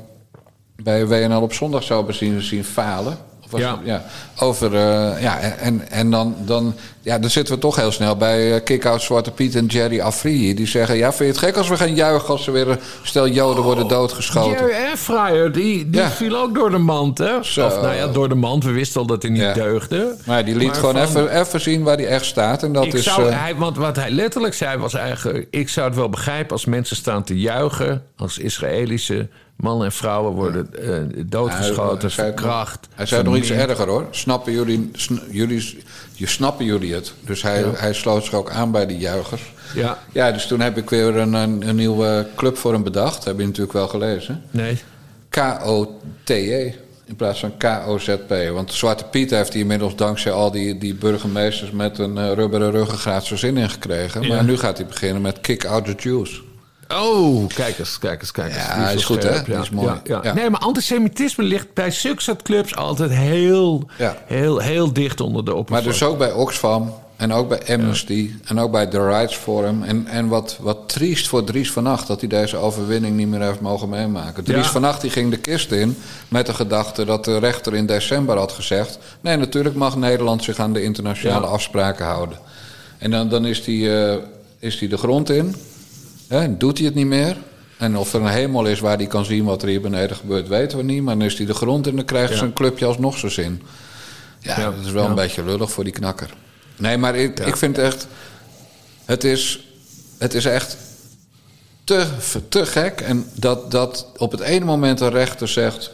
bij WNL op zondag zouden zien, zien falen. Ja. ja. Over, uh, ja, en, en dan, dan, ja, dan zitten we toch heel snel bij Kick-Out Zwarte Piet en Jerry Afrië. Die zeggen, ja, vind je het gek als we gaan juichen als er weer een stel joden worden doodgeschoten? Jerry Afrië, die, die viel ook door de mand, hè? Zo. Of, nou ja, door de mand. We wisten al dat hij niet ja. deugde. Maar die liet maar gewoon van, even, even zien waar hij echt staat. En dat ik is, zou, hij, want wat hij letterlijk zei was eigenlijk... ik zou het wel begrijpen als mensen staan te juichen... als Israëlische Mannen en vrouwen worden uh, doodgeschoten, hij, verkracht. Hij zei nog iets erger hoor. Snappen jullie, jullie, je snappen jullie het? Dus hij, ja. hij sloot zich ook aan bij die juichers. Ja. ja, dus toen heb ik weer een, een, een nieuwe club voor hem bedacht. Heb je natuurlijk wel gelezen. Nee. K-O-T-E in plaats van K-O-Z-P. Want Zwarte Piet heeft hij inmiddels dankzij al die, die burgemeesters met een uh, rubberen ruggengraat zijn zin in gekregen. Ja. Maar nu gaat hij beginnen met Kick Out the Jews. Oh, kijk eens, kijk eens, kijk eens. Ja, is, is goed, hè? Ja. is mooi. Ja, ja. Nee, maar antisemitisme ligt bij zulke clubs altijd heel, heel, heel dicht onder de oppervlakte. Maar dus ook bij Oxfam en ook bij Amnesty en ook bij The Rights Forum. En, en wat, wat triest voor Dries van Acht dat hij deze overwinning niet meer heeft mogen meemaken. Dries van Acht die ging de kist in met de gedachte dat de rechter in december had gezegd... nee, natuurlijk mag Nederland zich aan de internationale afspraken houden. En dan, dan is hij uh, is die de grond in... He, doet hij het niet meer? En of er een hemel is waar hij kan zien wat er hier beneden gebeurt, weten we niet. Maar dan is hij de grond en dan krijgt ja. zijn clubje alsnog zo zin. Ja, ja, dat is wel ja. een beetje lullig voor die knakker. Nee, maar ik, ik vind echt... Het is, het is echt te, te gek. En dat, dat op het ene moment een rechter zegt...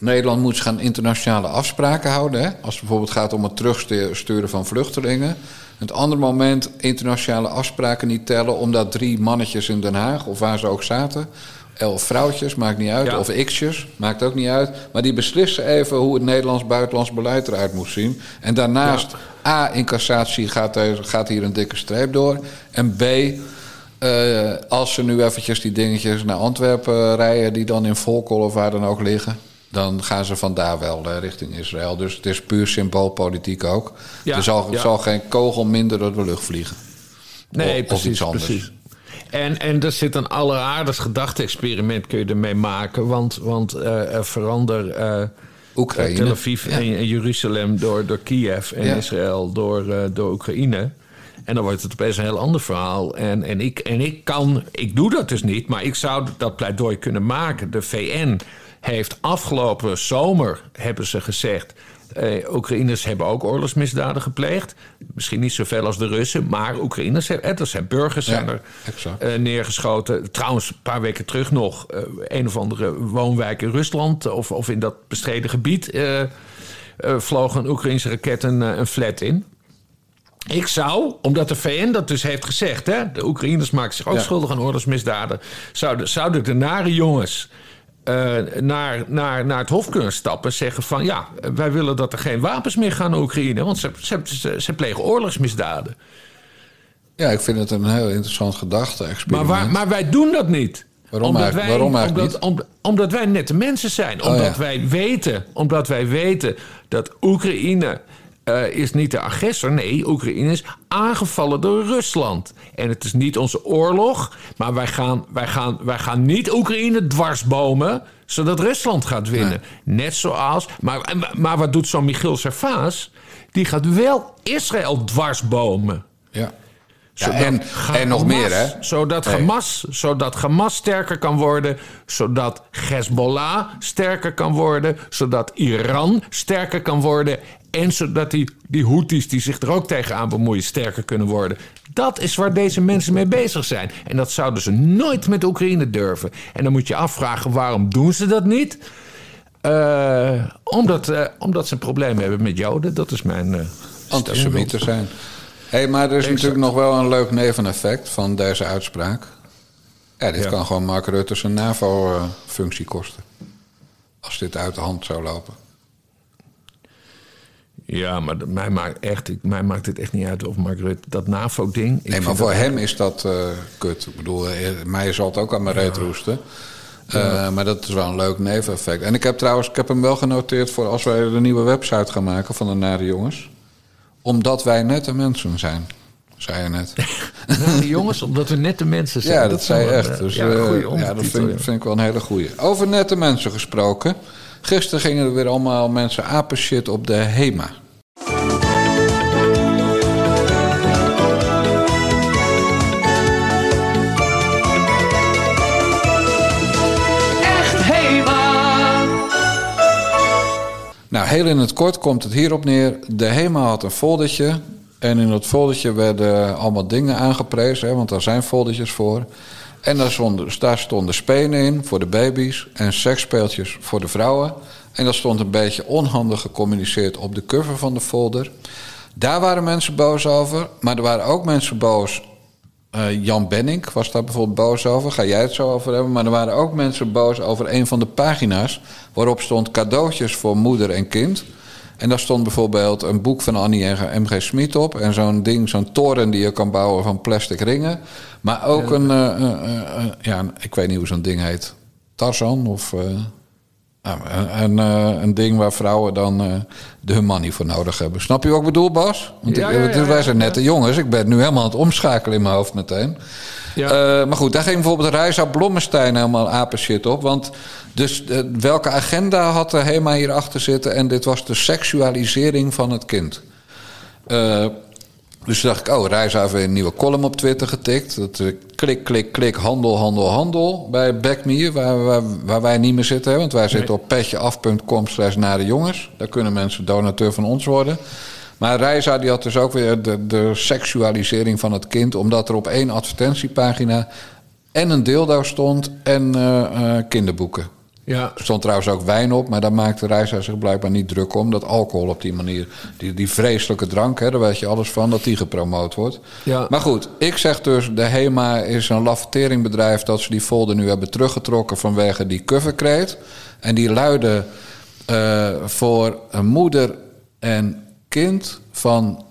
Nederland moet zich aan internationale afspraken houden. Hè? Als het bijvoorbeeld gaat om het terugsturen van vluchtelingen. Het andere moment internationale afspraken niet tellen, omdat drie mannetjes in Den Haag, of waar ze ook zaten, elf vrouwtjes, maakt niet uit, ja. of x'jes, maakt ook niet uit. Maar die beslissen even hoe het Nederlands-buitenlands beleid eruit moet zien. En daarnaast, ja. A, in cassatie gaat, er, gaat hier een dikke streep door. En B, uh, als ze nu eventjes die dingetjes naar Antwerpen rijden, die dan in Volkel of waar dan ook liggen dan gaan ze vandaar wel uh, richting Israël. Dus het is puur symboolpolitiek ook. Ja, er zal, ja. zal, geen kogel minder door de lucht vliegen. Nee, of, precies, of iets anders. precies. En, en er zit een alleraardigst gedachte-experiment kun je ermee maken. Want, want uh, verander uh, Oekraïne. Tel Aviv ja. en, en, Jeruzalem door, door Kiev en Israël door, door Oekraïne. En dan wordt het opeens een heel ander verhaal. En, en, ik, en ik kan, ik doe dat dus niet, maar ik zou dat pleidooi kunnen maken. De VN heeft afgelopen zomer, hebben ze gezegd. Uh, Oekraïners hebben ook oorlogsmisdaden gepleegd. Misschien niet zoveel als de Russen, maar Oekraïners hebben. Er zijn burgers zijn er uh, neergeschoten. Trouwens, een paar weken terug nog. Uh, een of andere woonwijk in Rusland of, of in dat bestreden gebied. vlogen een Oekraïnse raket een, een flat in. Ik zou, omdat de VN dat dus heeft gezegd, hè, de Oekraïners maken zich ook schuldig aan oorlogsmisdaden, zouden, zouden de nare jongens naar, naar, naar het Hof kunnen stappen en zeggen van ja, wij willen dat er geen wapens meer gaan naar Oekraïne, want ze, ze, ze, plegen oorlogsmisdaden. Ja, ik vind het een heel interessant gedachte. Maar, maar wij doen dat niet. Waarom omdat eigenlijk, wij, waarom eigenlijk omdat, niet? omdat wij nette mensen zijn. Oh, omdat, wij weten, omdat wij weten dat Oekraïne uh, is niet de agressor. Nee, Oekraïne is aangevallen door Rusland. En het is niet onze oorlog. Maar wij gaan, wij gaan, wij gaan niet Oekraïne dwarsbomen. zodat Rusland gaat winnen. Net zoals. Maar, maar wat doet zo'n Michiel Servaas? Die gaat wel Israël dwarsbomen. Ja. Ja, en, en nog meer, hè? Zodat, Hamas, zodat Hamas sterker kan worden. Zodat Hezbollah sterker kan worden. Zodat Iran sterker kan worden. En zodat die, die Houthis die zich er ook tegenaan bemoeien sterker kunnen worden. Dat is waar deze mensen mee bezig zijn. En dat zouden ze nooit met Oekraïne durven. En dan moet je afvragen waarom doen ze dat niet? Uh, omdat, uh, omdat ze een probleem hebben met Joden. Dat is mijn. Uh, Antisemieten zijn. hey, maar er is natuurlijk nog wel een leuk neveneffect van deze uitspraak. Ja, dit kan gewoon Mark Rutte zijn NAVO-functie kosten. Als dit uit de hand zou lopen. Ja, maar mij maakt, echt, mij maakt het echt niet uit of Mark Rutte dat NAVO-ding... Nee, maar voor hem is dat uh, kut. Ik bedoel, eh, mij zal het ook aan mijn reet roesten. Uh, maar dat is wel een leuk neveneffect. En ik heb trouwens, ik heb hem wel genoteerd voor als wij de nieuwe website gaan maken van de Nare Jongens. Omdat wij nette mensen zijn, zei je net. Nare Jongens, omdat we nette mensen zijn. Ja, dat, dat zei je echt. Dus, ja, ja, dat vind, vind, ik wel een hele goeie. Over nette mensen gesproken... Gisteren gingen er weer allemaal mensen apenshit op de HEMA. Echt HEMA! Nou, heel in het kort komt het hierop neer. De HEMA had een foldertje. En in dat foldertje werden allemaal dingen aangeprezen, hè, want daar zijn foldertjes voor. En daar stonden, daar stonden spenen in voor de baby's en seksspeeltjes voor de vrouwen. En dat stond een beetje onhandig gecommuniceerd op de cover van de folder. Daar waren mensen boos over, maar er waren ook mensen boos. Uh, Jan Benning was daar bijvoorbeeld boos over. Ga jij het zo over hebben? Maar er waren ook mensen boos over een van de pagina's waarop stond cadeautjes voor moeder en kind. En daar stond bijvoorbeeld een boek van Annie en MG Smit op. En zo'n ding, zo'n toren die je kan bouwen van plastic ringen. Maar ook een, uh, uh, ja, ik weet niet hoe zo'n ding heet. Tarzan of... Nou, een, een, ding waar vrouwen dan de hun money voor nodig hebben. Snap je wat ik bedoel, Bas? Want ja, ik, ja, wij zijn nette jongens. Ik ben nu helemaal aan het omschakelen in mijn hoofd meteen. Ja. maar goed, daar ging bijvoorbeeld Reisa Blommestein helemaal apenshit op. Want dus welke agenda had de HEMA hierachter zitten? En dit was de seksualisering van het kind. Uh, dus dacht ik, oh, Reis even een nieuwe column op Twitter getikt. Dat, klik, klik, klik, handel, handel, handel bij waar, waar, waar, wij niet meer zitten. Want wij zitten op petjeaf.com slash naar de jongens. Daar kunnen mensen donateur van ons worden. Maar Reisa die had dus ook weer de, de seksualisering van het kind... omdat er op één advertentiepagina en een dildo stond en uh, uh, kinderboeken. Ja. Er stond trouwens ook wijn op, maar daar maakte Reisa zich blijkbaar niet druk om. Dat alcohol op die manier, die, die vreselijke drank, hè, daar weet je alles van, dat die gepromoot wordt. Ja. Maar goed, ik zeg dus, de HEMA is een lafeteeringbedrijf dat ze die folder nu hebben teruggetrokken vanwege die covercreate. En die luidde uh, voor een moeder en kind van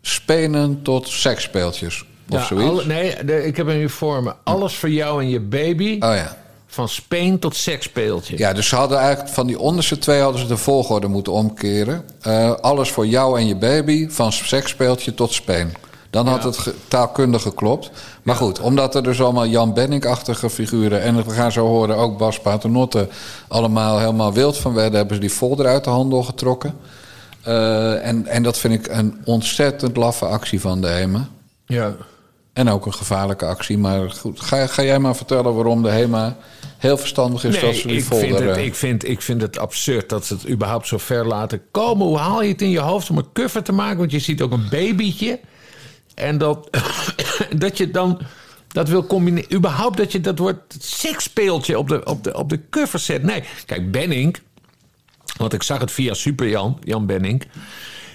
spenen tot seksspeeltjes. Of ja, zoiets. nee, ik heb een uniforme. Alles voor jou en je baby. Oh ja. Van speen tot seksspeeltje. Ja, dus ze hadden eigenlijk van die onderste twee hadden ze de volgorde moeten omkeren. Uh, alles voor jou en je baby, van seksspeeltje tot speen. Dan had het taalkundig geklopt. Maar goed, omdat er dus allemaal Jan Benning-achtige figuren... en we gaan zo horen ook Bas Paternotte... allemaal helemaal wild van werden... hebben ze die folder uit de handel getrokken. Uh, en, en dat vind ik een ontzettend laffe actie van de HEMA. Ja. En ook een gevaarlijke actie. Maar goed, ga, ga jij maar vertellen waarom de HEMA heel verstandig is dat ze die ik vind, het, eh, ik, vind, ik vind het absurd dat ze het überhaupt zo ver laten komen. Hoe haal je het in je hoofd om een cover te maken? Want je ziet ook een babytje. En dat, dat je dan dat wil combineren. Überhaupt dat je dat woord seksspeeltje op de, op, de, op de cover zet. Nee, kijk, Benning... Want ik zag het via Super Jan, Jan Benning.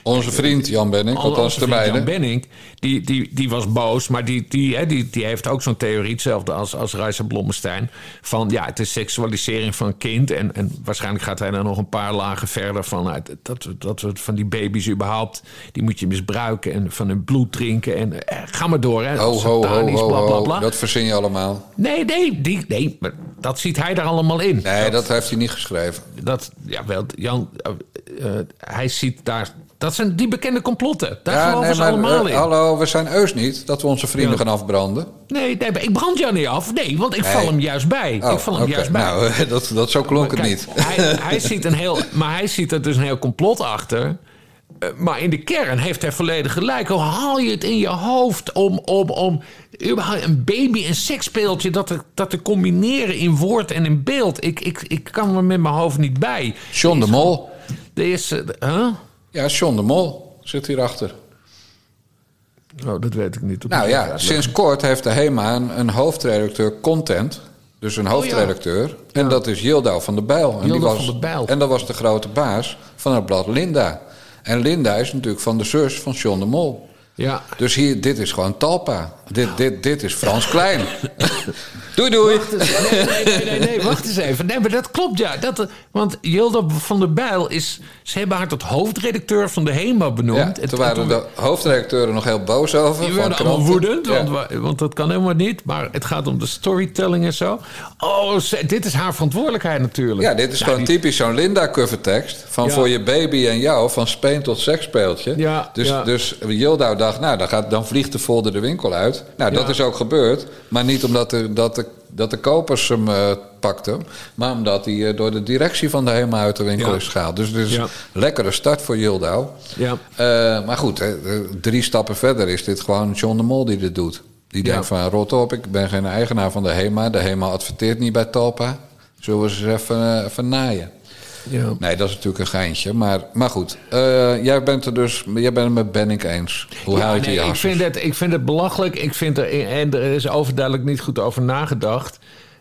Onze vriend Jan Benning, althans de beide. Jan Benning, die, die, die was boos, maar die, die, hè, die, die heeft ook zo'n theorie, hetzelfde als, als Reisa Blommestein. Van ja, het is seksualisering van een kind. En, en waarschijnlijk gaat hij dan nog een paar lagen verder van nou, dat, we- dat we van die baby's überhaupt, die moet je misbruiken en van hun bloed drinken. En eh, ga maar door, hè? Ho, ho, ho, bla, bla, bla. Dat verzin je allemaal. Nee, nee, die, nee, maar dat ziet hij er allemaal in. Nee, dat heeft hij niet geschreven. Dat, ja, wel, Jan, eh, eh, hij ziet daar. Dat zijn die bekende complotten. Daar Ja, geloven nee, ze maar allemaal eh, in. hallo, we zijn eus niet dat we onze vrienden Ja. gaan afbranden. Nee, nee, ik brand jou niet af. Nee, want ik val hem juist bij. Oh, ik val hem juist bij. Nou, dat, dat zo klonk het Kijk, niet. Hij, hij ziet een heel, maar hij ziet er dus een heel complot achter. Eh, Maar in de kern heeft hij volledig gelijk. Hoe haal je het in je hoofd om, om, om überhaupt een baby en seksspeeltje... Dat te, dat te combineren in woord en in beeld? Ik, ik, ik kan er met mijn hoofd niet bij. John de Mol. Er is... eh, huh? Ja, John de Mol zit hierachter. Oh, dat weet ik niet. Nou ja, sinds kort heeft de HEMA een, een hoofdredacteur content. Dus een hoofdredacteur. En dat is Yildau van der Bijl. En Yildau was, van der Bijl. En dat was de grote baas van het blad Linda. En Linda is natuurlijk van de zus van John de Mol. Ja. Dus hier, dit is gewoon Talpa. Dit, dit, dit is Frans Klein. doei doei. Wacht eens, nee, nee, nee, nee, wacht eens even. Nee, maar dat klopt ja. Dat, want Jilda van der Bijl is... Ze hebben haar tot hoofdredacteur van de HEMA benoemd. Ja, En toen waren de hoofdredacteuren nog heel boos over. Die werden allemaal woedend, want, wa- want dat kan helemaal niet. Maar het gaat om de storytelling en zo. Oh, dit is haar verantwoordelijkheid natuurlijk. Ja, dit is Nou, gewoon die- typisch zo'n Linda-covertekst. Van Ja. voor je baby en jou, van speen tot seksspeeltje. Ja, dus, dus Yildau dacht, nou, dan, gaat, dan vliegt de folder de winkel uit. Nou, dat Ja. is ook gebeurd. Maar niet omdat de, dat de, dat de kopers hem eh, pakten. Maar omdat hij eh, door de directie van de HEMA uit de winkel Ja. is gehaald. Dus is Ja. een lekkere start voor Yildau. Ja. Eh, maar goed, hè, drie stappen verder is dit gewoon John de Mol die dit doet. Die denkt van, rot op, ik ben geen eigenaar van de HEMA. De HEMA adverteert niet bij Talpa. Zullen we ze eens even, even naaien? Ja. Nee, dat is natuurlijk een geintje. Maar, maar goed, eh, jij bent er dus jij bent het met Benning eens. Hoe Ja, haal je nee, die ik, vind het, ik vind het belachelijk. Ik vind er, en er is overduidelijk niet goed over nagedacht.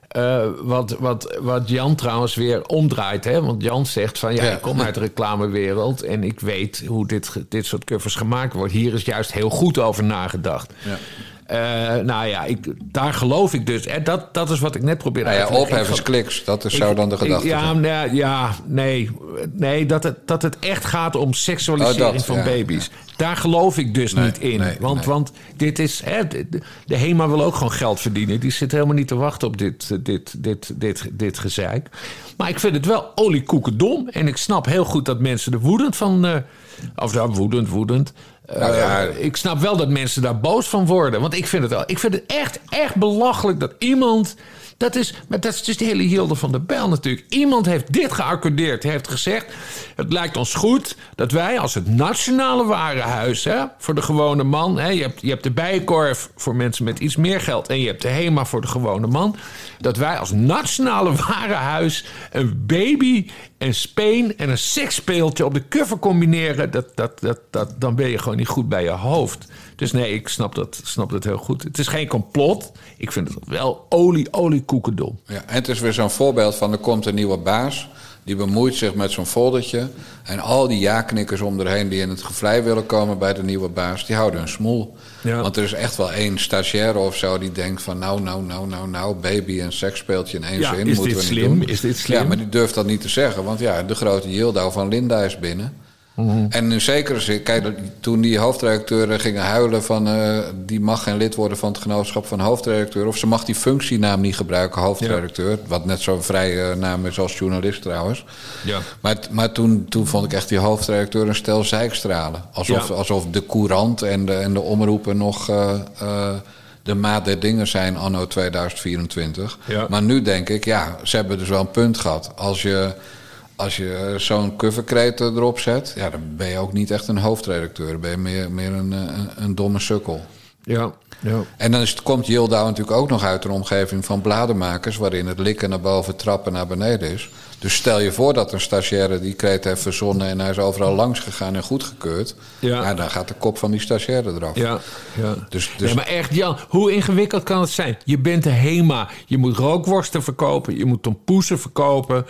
Eh, wat, wat, wat Jan trouwens weer omdraait. Hè? Want Jan zegt van ja, Ja. ik kom uit de reclamewereld en ik weet hoe dit, dit soort covers gemaakt wordt. Hier is juist heel goed over nagedacht. Ja. Eh, nou ja, ik, daar geloof ik dus. En dat, dat is wat ik net probeerde Nou ja, uit te leggen. kliks. Dat is, zou dan de ik- gedachte ja, zijn. nee, ja, nee. Nee, dat het, dat het echt gaat om seksualisering Oh, dat, van ja, baby's. Daar geloof ik dus Nee, niet in. nee, want, want dit is... Hè, de, de HEMA wil ook gewoon geld verdienen. Die zit helemaal niet te wachten op dit, eh, dit, dit, dit, dit gezeik. Maar ik vind het wel oliekoekendom. En ik snap heel goed dat mensen er woedend van... eh, of ja, woedend, woedend. Eh, Nou ja. ik snap wel dat mensen daar boos van worden. Want ik vind het, wel, ik vind het echt, echt belachelijk dat iemand... Dat is, maar dat is dus de hele Hilde van der Bijl natuurlijk. Iemand heeft dit geaccordeerd. Heeft gezegd, het lijkt ons goed dat wij als het nationale warenhuis... Hè, voor de gewone man... Hè, je, hebt, je hebt de Bijenkorf voor mensen met iets meer geld... en je hebt de HEMA voor de gewone man... dat wij als nationale warenhuis een baby, een speen en een seksspeeltje op de cover combineren... Dat, dat, dat, dat, dan ben je gewoon niet goed bij je hoofd. Dus nee, ik snap dat, snap dat heel goed. Het is geen complot. Ik vind het wel olie, olie koekendom. Ja, en het is weer zo'n voorbeeld van er komt een nieuwe baas. Die bemoeit zich met zo'n foldertje. En al die ja-knikkers om erheen die in het gevlei willen komen bij de nieuwe baas, die houden een smoel. Ja. Want er is echt wel één stagiaire of zo die denkt van nou, nou, nou, nou, nou, baby en seksspeeltje in één Ja, zin. is moeten dit we niet slim? doen. Is dit slim? Ja, maar die durft dat niet te zeggen. Want ja, de grote Yildau van Linda is binnen. Mhm. En in zekere zin, kijk, toen die hoofdredacteuren gingen huilen van... eh, die mag geen lid worden van het genootschap van hoofdredacteur... of ze mag die functienaam niet gebruiken, hoofdredacteur... wat net zo'n vrije naam is als journalist trouwens. Ja. Maar, maar toen, toen vond ik echt die hoofdredacteur een stel zeikstralen. Alsof, Ja. alsof de courant en de, en de omroepen nog... eh, eh, de maat der dingen zijn anno 2024. Ja. Maar nu denk ik, ja, ze hebben dus wel een punt gehad. Als je, als je zo'n coverkreet erop zet, ja, dan ben je ook niet echt een hoofdredacteur. Dan ben je meer, meer een, een, een domme sukkel. Ja, ja. En dan is het, komt Yildau natuurlijk ook nog uit een omgeving van bladenmakers... waarin het likken naar boven, trappen naar beneden is. Dus stel je voor dat een stagiaire die kreet heeft verzonnen... en hij is overal langs gegaan en goedgekeurd... Ja. Ja. dan gaat de kop van die stagiaire eraf. Ja, ja. Dus, dus Nee, maar echt, Jan, hoe ingewikkeld kan het zijn? Je bent de HEMA. Je moet rookworsten verkopen. Je moet tompoesen verkopen.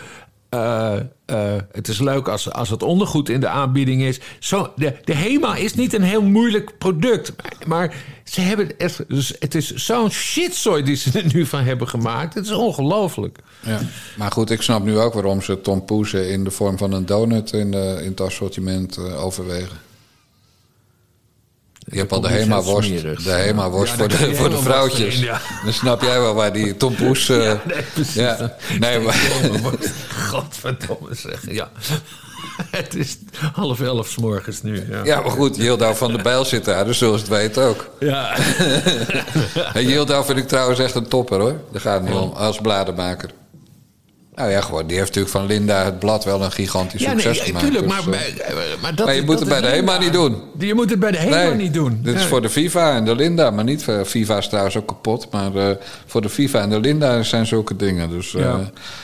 Eh, eh, het is leuk als, als het ondergoed in de aanbieding is. Zo, de, de HEMA is niet een heel moeilijk product. Maar ze hebben echt, dus het is zo'n shitzooi die ze er nu van hebben gemaakt. Het is ongelooflijk. Ja. Maar goed, ik snap nu ook waarom ze Tom Poesen in de vorm van een donut in, de, in het assortiment eh, overwegen. Je hebt al de Hema-worst. De Hema-worst Ja, voor, de, voor de worst vrouwtjes. ja. Dan snap jij wel waar die Tom Poes... eh, Ja, nee, precies. ja. Nee, maar, Godverdomme zeg. Ja. Het is half elf 's morgens nu. Ja. ja, maar goed, Yildau van de Bijl zit daar, dus zullen ze het weten ook. ja. En Yildau vind ik trouwens echt een topper hoor. Daar gaat het niet om, als bladenmaker. Nou ja, gewoon, die heeft natuurlijk van Linda het blad wel een gigantisch Ja, succes nee, gemaakt. tuurlijk, dus, maar, eh, maar, maar dat Maar je moet het bij de HEMA niet doen. Je moet het bij de HEMA Nee, niet doen. Dit is voor de FIFA en de Linda, maar niet voor FIFA is trouwens ook kapot. Maar eh, voor de FIFA en de Linda zijn zulke dingen. Dus eh, Ja.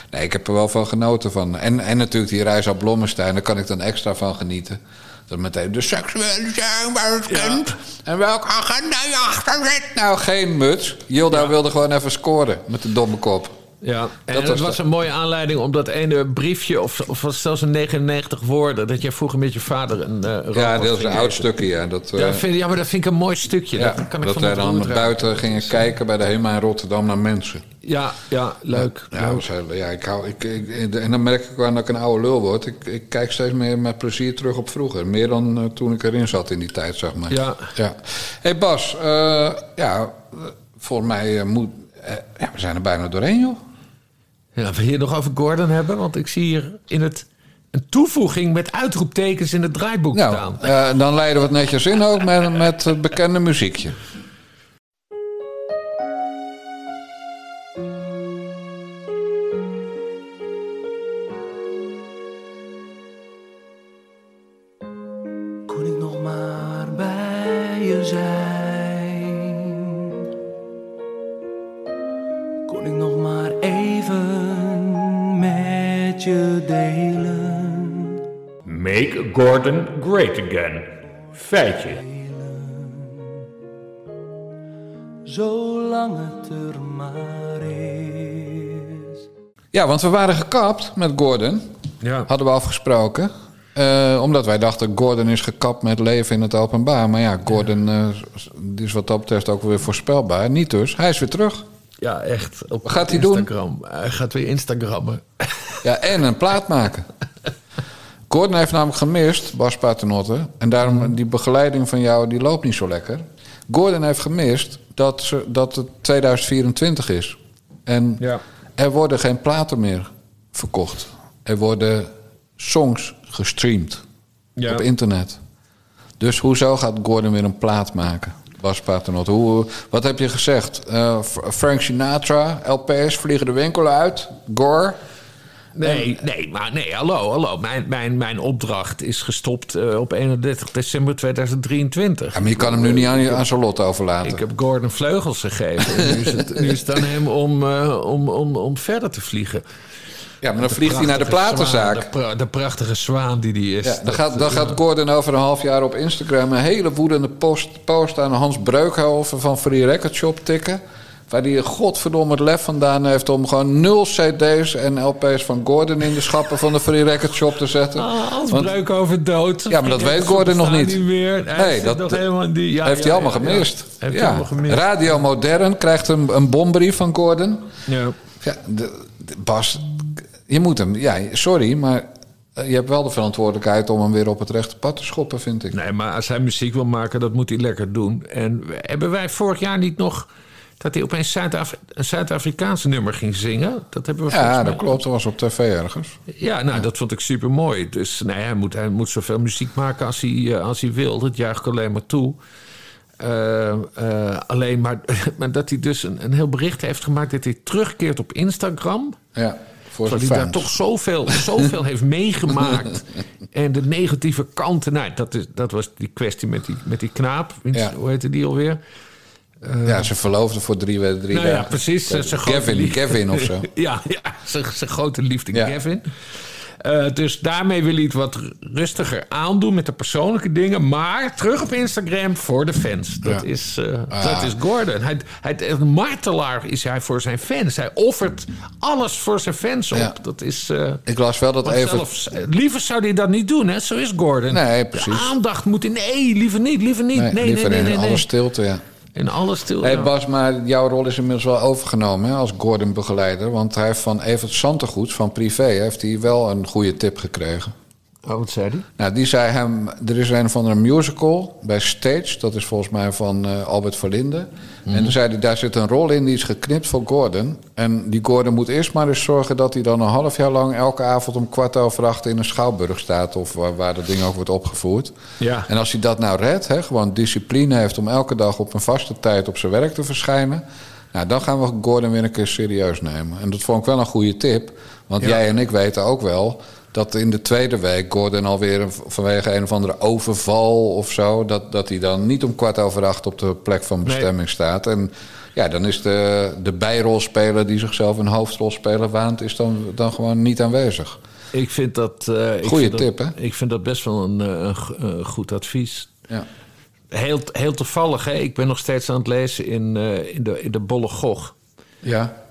nee, ik heb er wel van genoten van. En, en natuurlijk die reis op Blommestein, daar kan ik dan extra van genieten. Dat meteen de seksuele zijn waar het kind. En welke agenda je achter zit. Nou, geen muts. Yilda wilde gewoon even scoren met de domme kop. Ja, en Dat was een mooie aanleiding om dat ene briefje, of, of was zelfs een 99 woorden, dat jij vroeger met je vader een uh, Ja, dat is een oud stukje. Ja, dat, Ja, vind, ja, maar dat vind ik een mooi stukje. ja, dat kan ik dat wij dan dragen. buiten gingen kijken bij de HEMA in Rotterdam naar mensen. Ja, ja, leuk. Ja, was heel- ja ik hou, ik, ik- en dan merk ik wel dat ik een oude lul word. Ik, ik kijk steeds meer met plezier terug op vroeger. Meer dan eh, toen ik erin zat in die tijd, zeg maar. Ja. ja. hey Bas, ja, volgens mij moet... ja, we zijn er bijna doorheen, joh. Ja, wil je het nog over Gordon hebben? Want ik zie hier in het een toevoeging met uitroeptekens in het draaiboek Nou, staan. eh, dan leiden we het netjes in ook met, met het bekende muziekje. Even met je delen? Make Gordon great again. Feitje. Zolang het er maar is. Ja, want we waren gekapt met Gordon. Ja. Hadden we afgesproken. Eh, omdat wij dachten, Gordon is gekapt met leven in het openbaar. Maar ja, Gordon eh, is wat dat betreft ook weer voorspelbaar. Niet dus. Hij is weer terug. Ja, echt. Op Wat gaat hij doen? Instagram. Hij gaat weer Instagrammen. Ja, en een plaat maken. Gordon heeft namelijk gemist, Bas Paternotte. En daarom, die begeleiding van jou, die loopt niet zo lekker. Gordon heeft gemist dat, ze, dat het 2024 is. En Ja. er worden geen platen meer verkocht. Er worden songs gestreamd Ja. op internet. Dus hoezo gaat Gordon weer een plaat maken? Bas Paternotte, hoe, wat heb je gezegd? Eh, Frank Sinatra, LP's vliegen de winkel uit. Gore. Nee, nee, maar nee, hallo, hallo. Mijn, mijn, mijn opdracht is gestopt eh, op 31 december 2023. Ja, maar je kan hem nu niet aan, aan zijn lot overlaten. Ik heb Gordon vleugels gegeven. En nu, is het, nu is het aan hem om, eh, om, om, om verder te vliegen. Ja, maar dan vliegt hij naar de platenzaak. zwaan, de, pra- de prachtige zwaan die die is. Ja, dan Dat- gaat, dan gaat Gordon over een half jaar op Instagram een hele woedende post, post aan Hans Breukhoven van Free Record Shop tikken. Waar hij godverdomme het lef vandaan heeft om gewoon nul CD's en LP's van Gordon in de schappen van de Free Record Shop te zetten. Ah, Hans Want- breuk over dood. Ja, maar dat weet Gordon nog bestaan niet. meer. Hij Nee, dat- nog helemaal in die, ja, heeft ja, hij allemaal gemist. Heeft hij ja. allemaal gemist. Radio Modern krijgt een, een bombrief van Gordon. Ja. Ja, de, de- Bas, je moet hem. Ja, sorry, maar eh, je hebt wel de verantwoordelijkheid om hem weer op het rechte pad te schoppen, vind ik. Nee, maar als hij muziek wil maken, dat moet hij lekker doen. En hebben wij vorig jaar niet nog dat hij opeens Zuid-Af- een Zuid-Afrikaanse nummer ging zingen? Dat hebben we Ja, dat klopt. Dat was op tv ergens. Ja, nou, dat vond ik super mooi. Dus nee, hij, moet, hij moet zoveel muziek maken als hij, eh, als hij wil. Dat juich ik alleen maar toe. Eh, alleen maar, maar dat hij dus een, een heel bericht heeft gemaakt dat hij terugkeert op Instagram. Ja, voor hij daar toch zoveel, zoveel heeft meegemaakt. En de negatieve kanten. Nou, dat, is, dat was die kwestie met die, met die knaap. Ja. Hoe heette die alweer? ja, ze verloofde voor drie, drie nou ja, dagen. precies. Zijn grote Kevin, of zo. ja, ja zijn, zijn grote liefde Ja. Kevin. Eh, dus daarmee wil hij het wat rustiger aandoen met de persoonlijke dingen. Maar terug op Instagram voor de fans. Dat, Ja. is, eh, Ah. dat is Gordon. Hij, hij, een martelaar is hij voor zijn fans. Hij offert alles voor zijn fans op. Ja. Dat is... eh, Ik las wel dat even... zelfs, liever zou hij dat niet doen, hè? Zo is Gordon. Nee, precies. De aandacht moet in... Nee, liever niet, liever niet. Nee, Nee, nee, liever nee, in nee, nee. alle stilte, ja. In alle stil. Hey. Bas, maar jouw rol is inmiddels wel overgenomen hè, als Gordon-begeleider. Want hij heeft van Evert Santegoed van Privé heeft hij wel een goede tip gekregen. Oh, wat zei hij? Nou, die zei hem, er is een van een musical bij Stage. Dat is volgens mij van eh, Albert Verlinde. En toen zei hij, daar zit een rol in die is geknipt voor Gordon. En die Gordon moet eerst maar eens zorgen dat hij dan een half jaar lang... elke avond om kwart over acht in een schouwburg staat... of waar, waar dat ding ook wordt opgevoerd. Ja. En als hij dat nou redt, hè, gewoon discipline heeft... om elke dag op een vaste tijd op zijn werk te verschijnen... Nou, dan gaan we Gordon weer een keer serieus nemen. En dat vond ik wel een goede tip. Want Ja. jij en ik weten ook wel dat in de tweede week Gordon alweer vanwege een of andere overval of zo, dat, dat hij dan niet om kwart over acht op de plek van bestemming staat. En ja, dan is de, de bijrolspeler die zichzelf een hoofdrolspeler waant, is dan, dan gewoon niet aanwezig. Ik vind dat... vind tip, dat, hè? Ik vind dat best wel een, eh, een goed advies. Ja. Heel, heel toevallig, hè? ik ben nog steeds aan het lezen in, eh, in, de, in de Bolle Gog. Ja.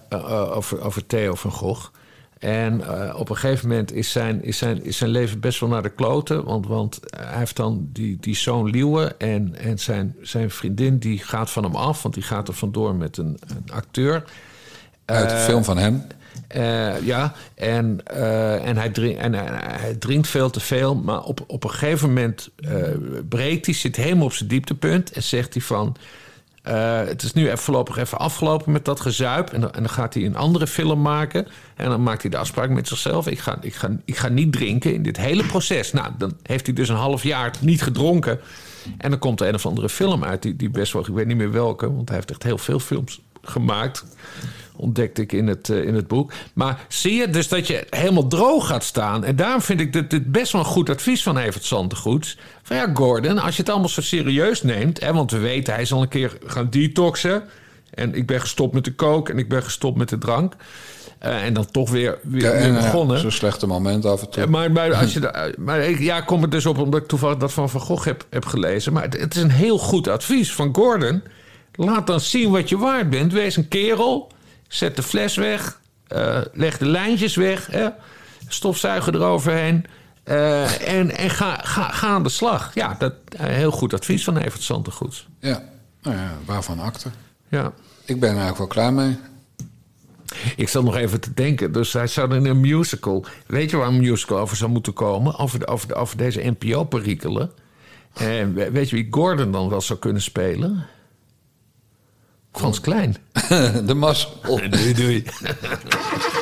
over, over Theo van Gogh. En eh, op een gegeven moment is zijn, is, zijn, is zijn leven best wel naar de kloten. Want, want hij heeft dan die, die zoon Liewe en, en zijn, zijn vriendin die gaat van hem af. Want die gaat er vandoor met een, een acteur. Uit de Eh, film van hem. eh, ja, en, en, hij drink, en hij, hij drinkt veel te veel. Maar op, op een gegeven moment breekt hij, zit helemaal op zijn dieptepunt. En zegt hij van... eh, het is nu even voorlopig even afgelopen met dat gezuip. En dan, dan gaat hij een andere film maken. En dan maakt hij de afspraak met zichzelf. Ik ga, ik, ga, ik ga niet drinken in dit hele proces. Nou, dan heeft hij dus een half jaar niet gedronken. En dan komt er een of andere film uit. Die, die best wel, ik weet niet meer welke. Want hij heeft echt heel veel films gemaakt ontdekte ik in het, eh, in het boek. Maar zie je dus dat je helemaal droog gaat staan. En daarom vind ik dit, dit best wel een goed advies van Evert Santegoeds. Van ja, Gordon, als je het allemaal zo serieus neemt... Hè, want we weten, hij is al een keer gaan detoxen... en ik ben gestopt met de kook en ik ben gestopt met de drank... Eh, en dan toch weer, weer, Ja, weer en, ja, begonnen. Zo'n slechte moment af en toe. Ja, maar, maar, als je maar ik, ja, ik kom er dus op omdat ik toevallig dat van Van Gogh heb, heb gelezen. Maar het, het is een heel goed advies van Gordon. Laat dan zien wat je waard bent. Wees een kerel. Zet de fles weg. eh, leg de lijntjes weg. Hè, stofzuiger eroverheen. eh, en en ga, ga, ga aan de slag. Ja, dat eh, heel goed advies van Evert Santegoeds. Ja. Nou ja, waarvan akte. Ja. Ik ben er eigenlijk wel klaar mee. Ik zat nog even te denken. Dus hij zou in een musical. Weet je waar een musical over zou moeten komen? Over, over, de, over deze NPO-perikelen. En we- weet je wie Gordon dan wel zou kunnen spelen? Frans Klein. De mazzel. Doei, doei.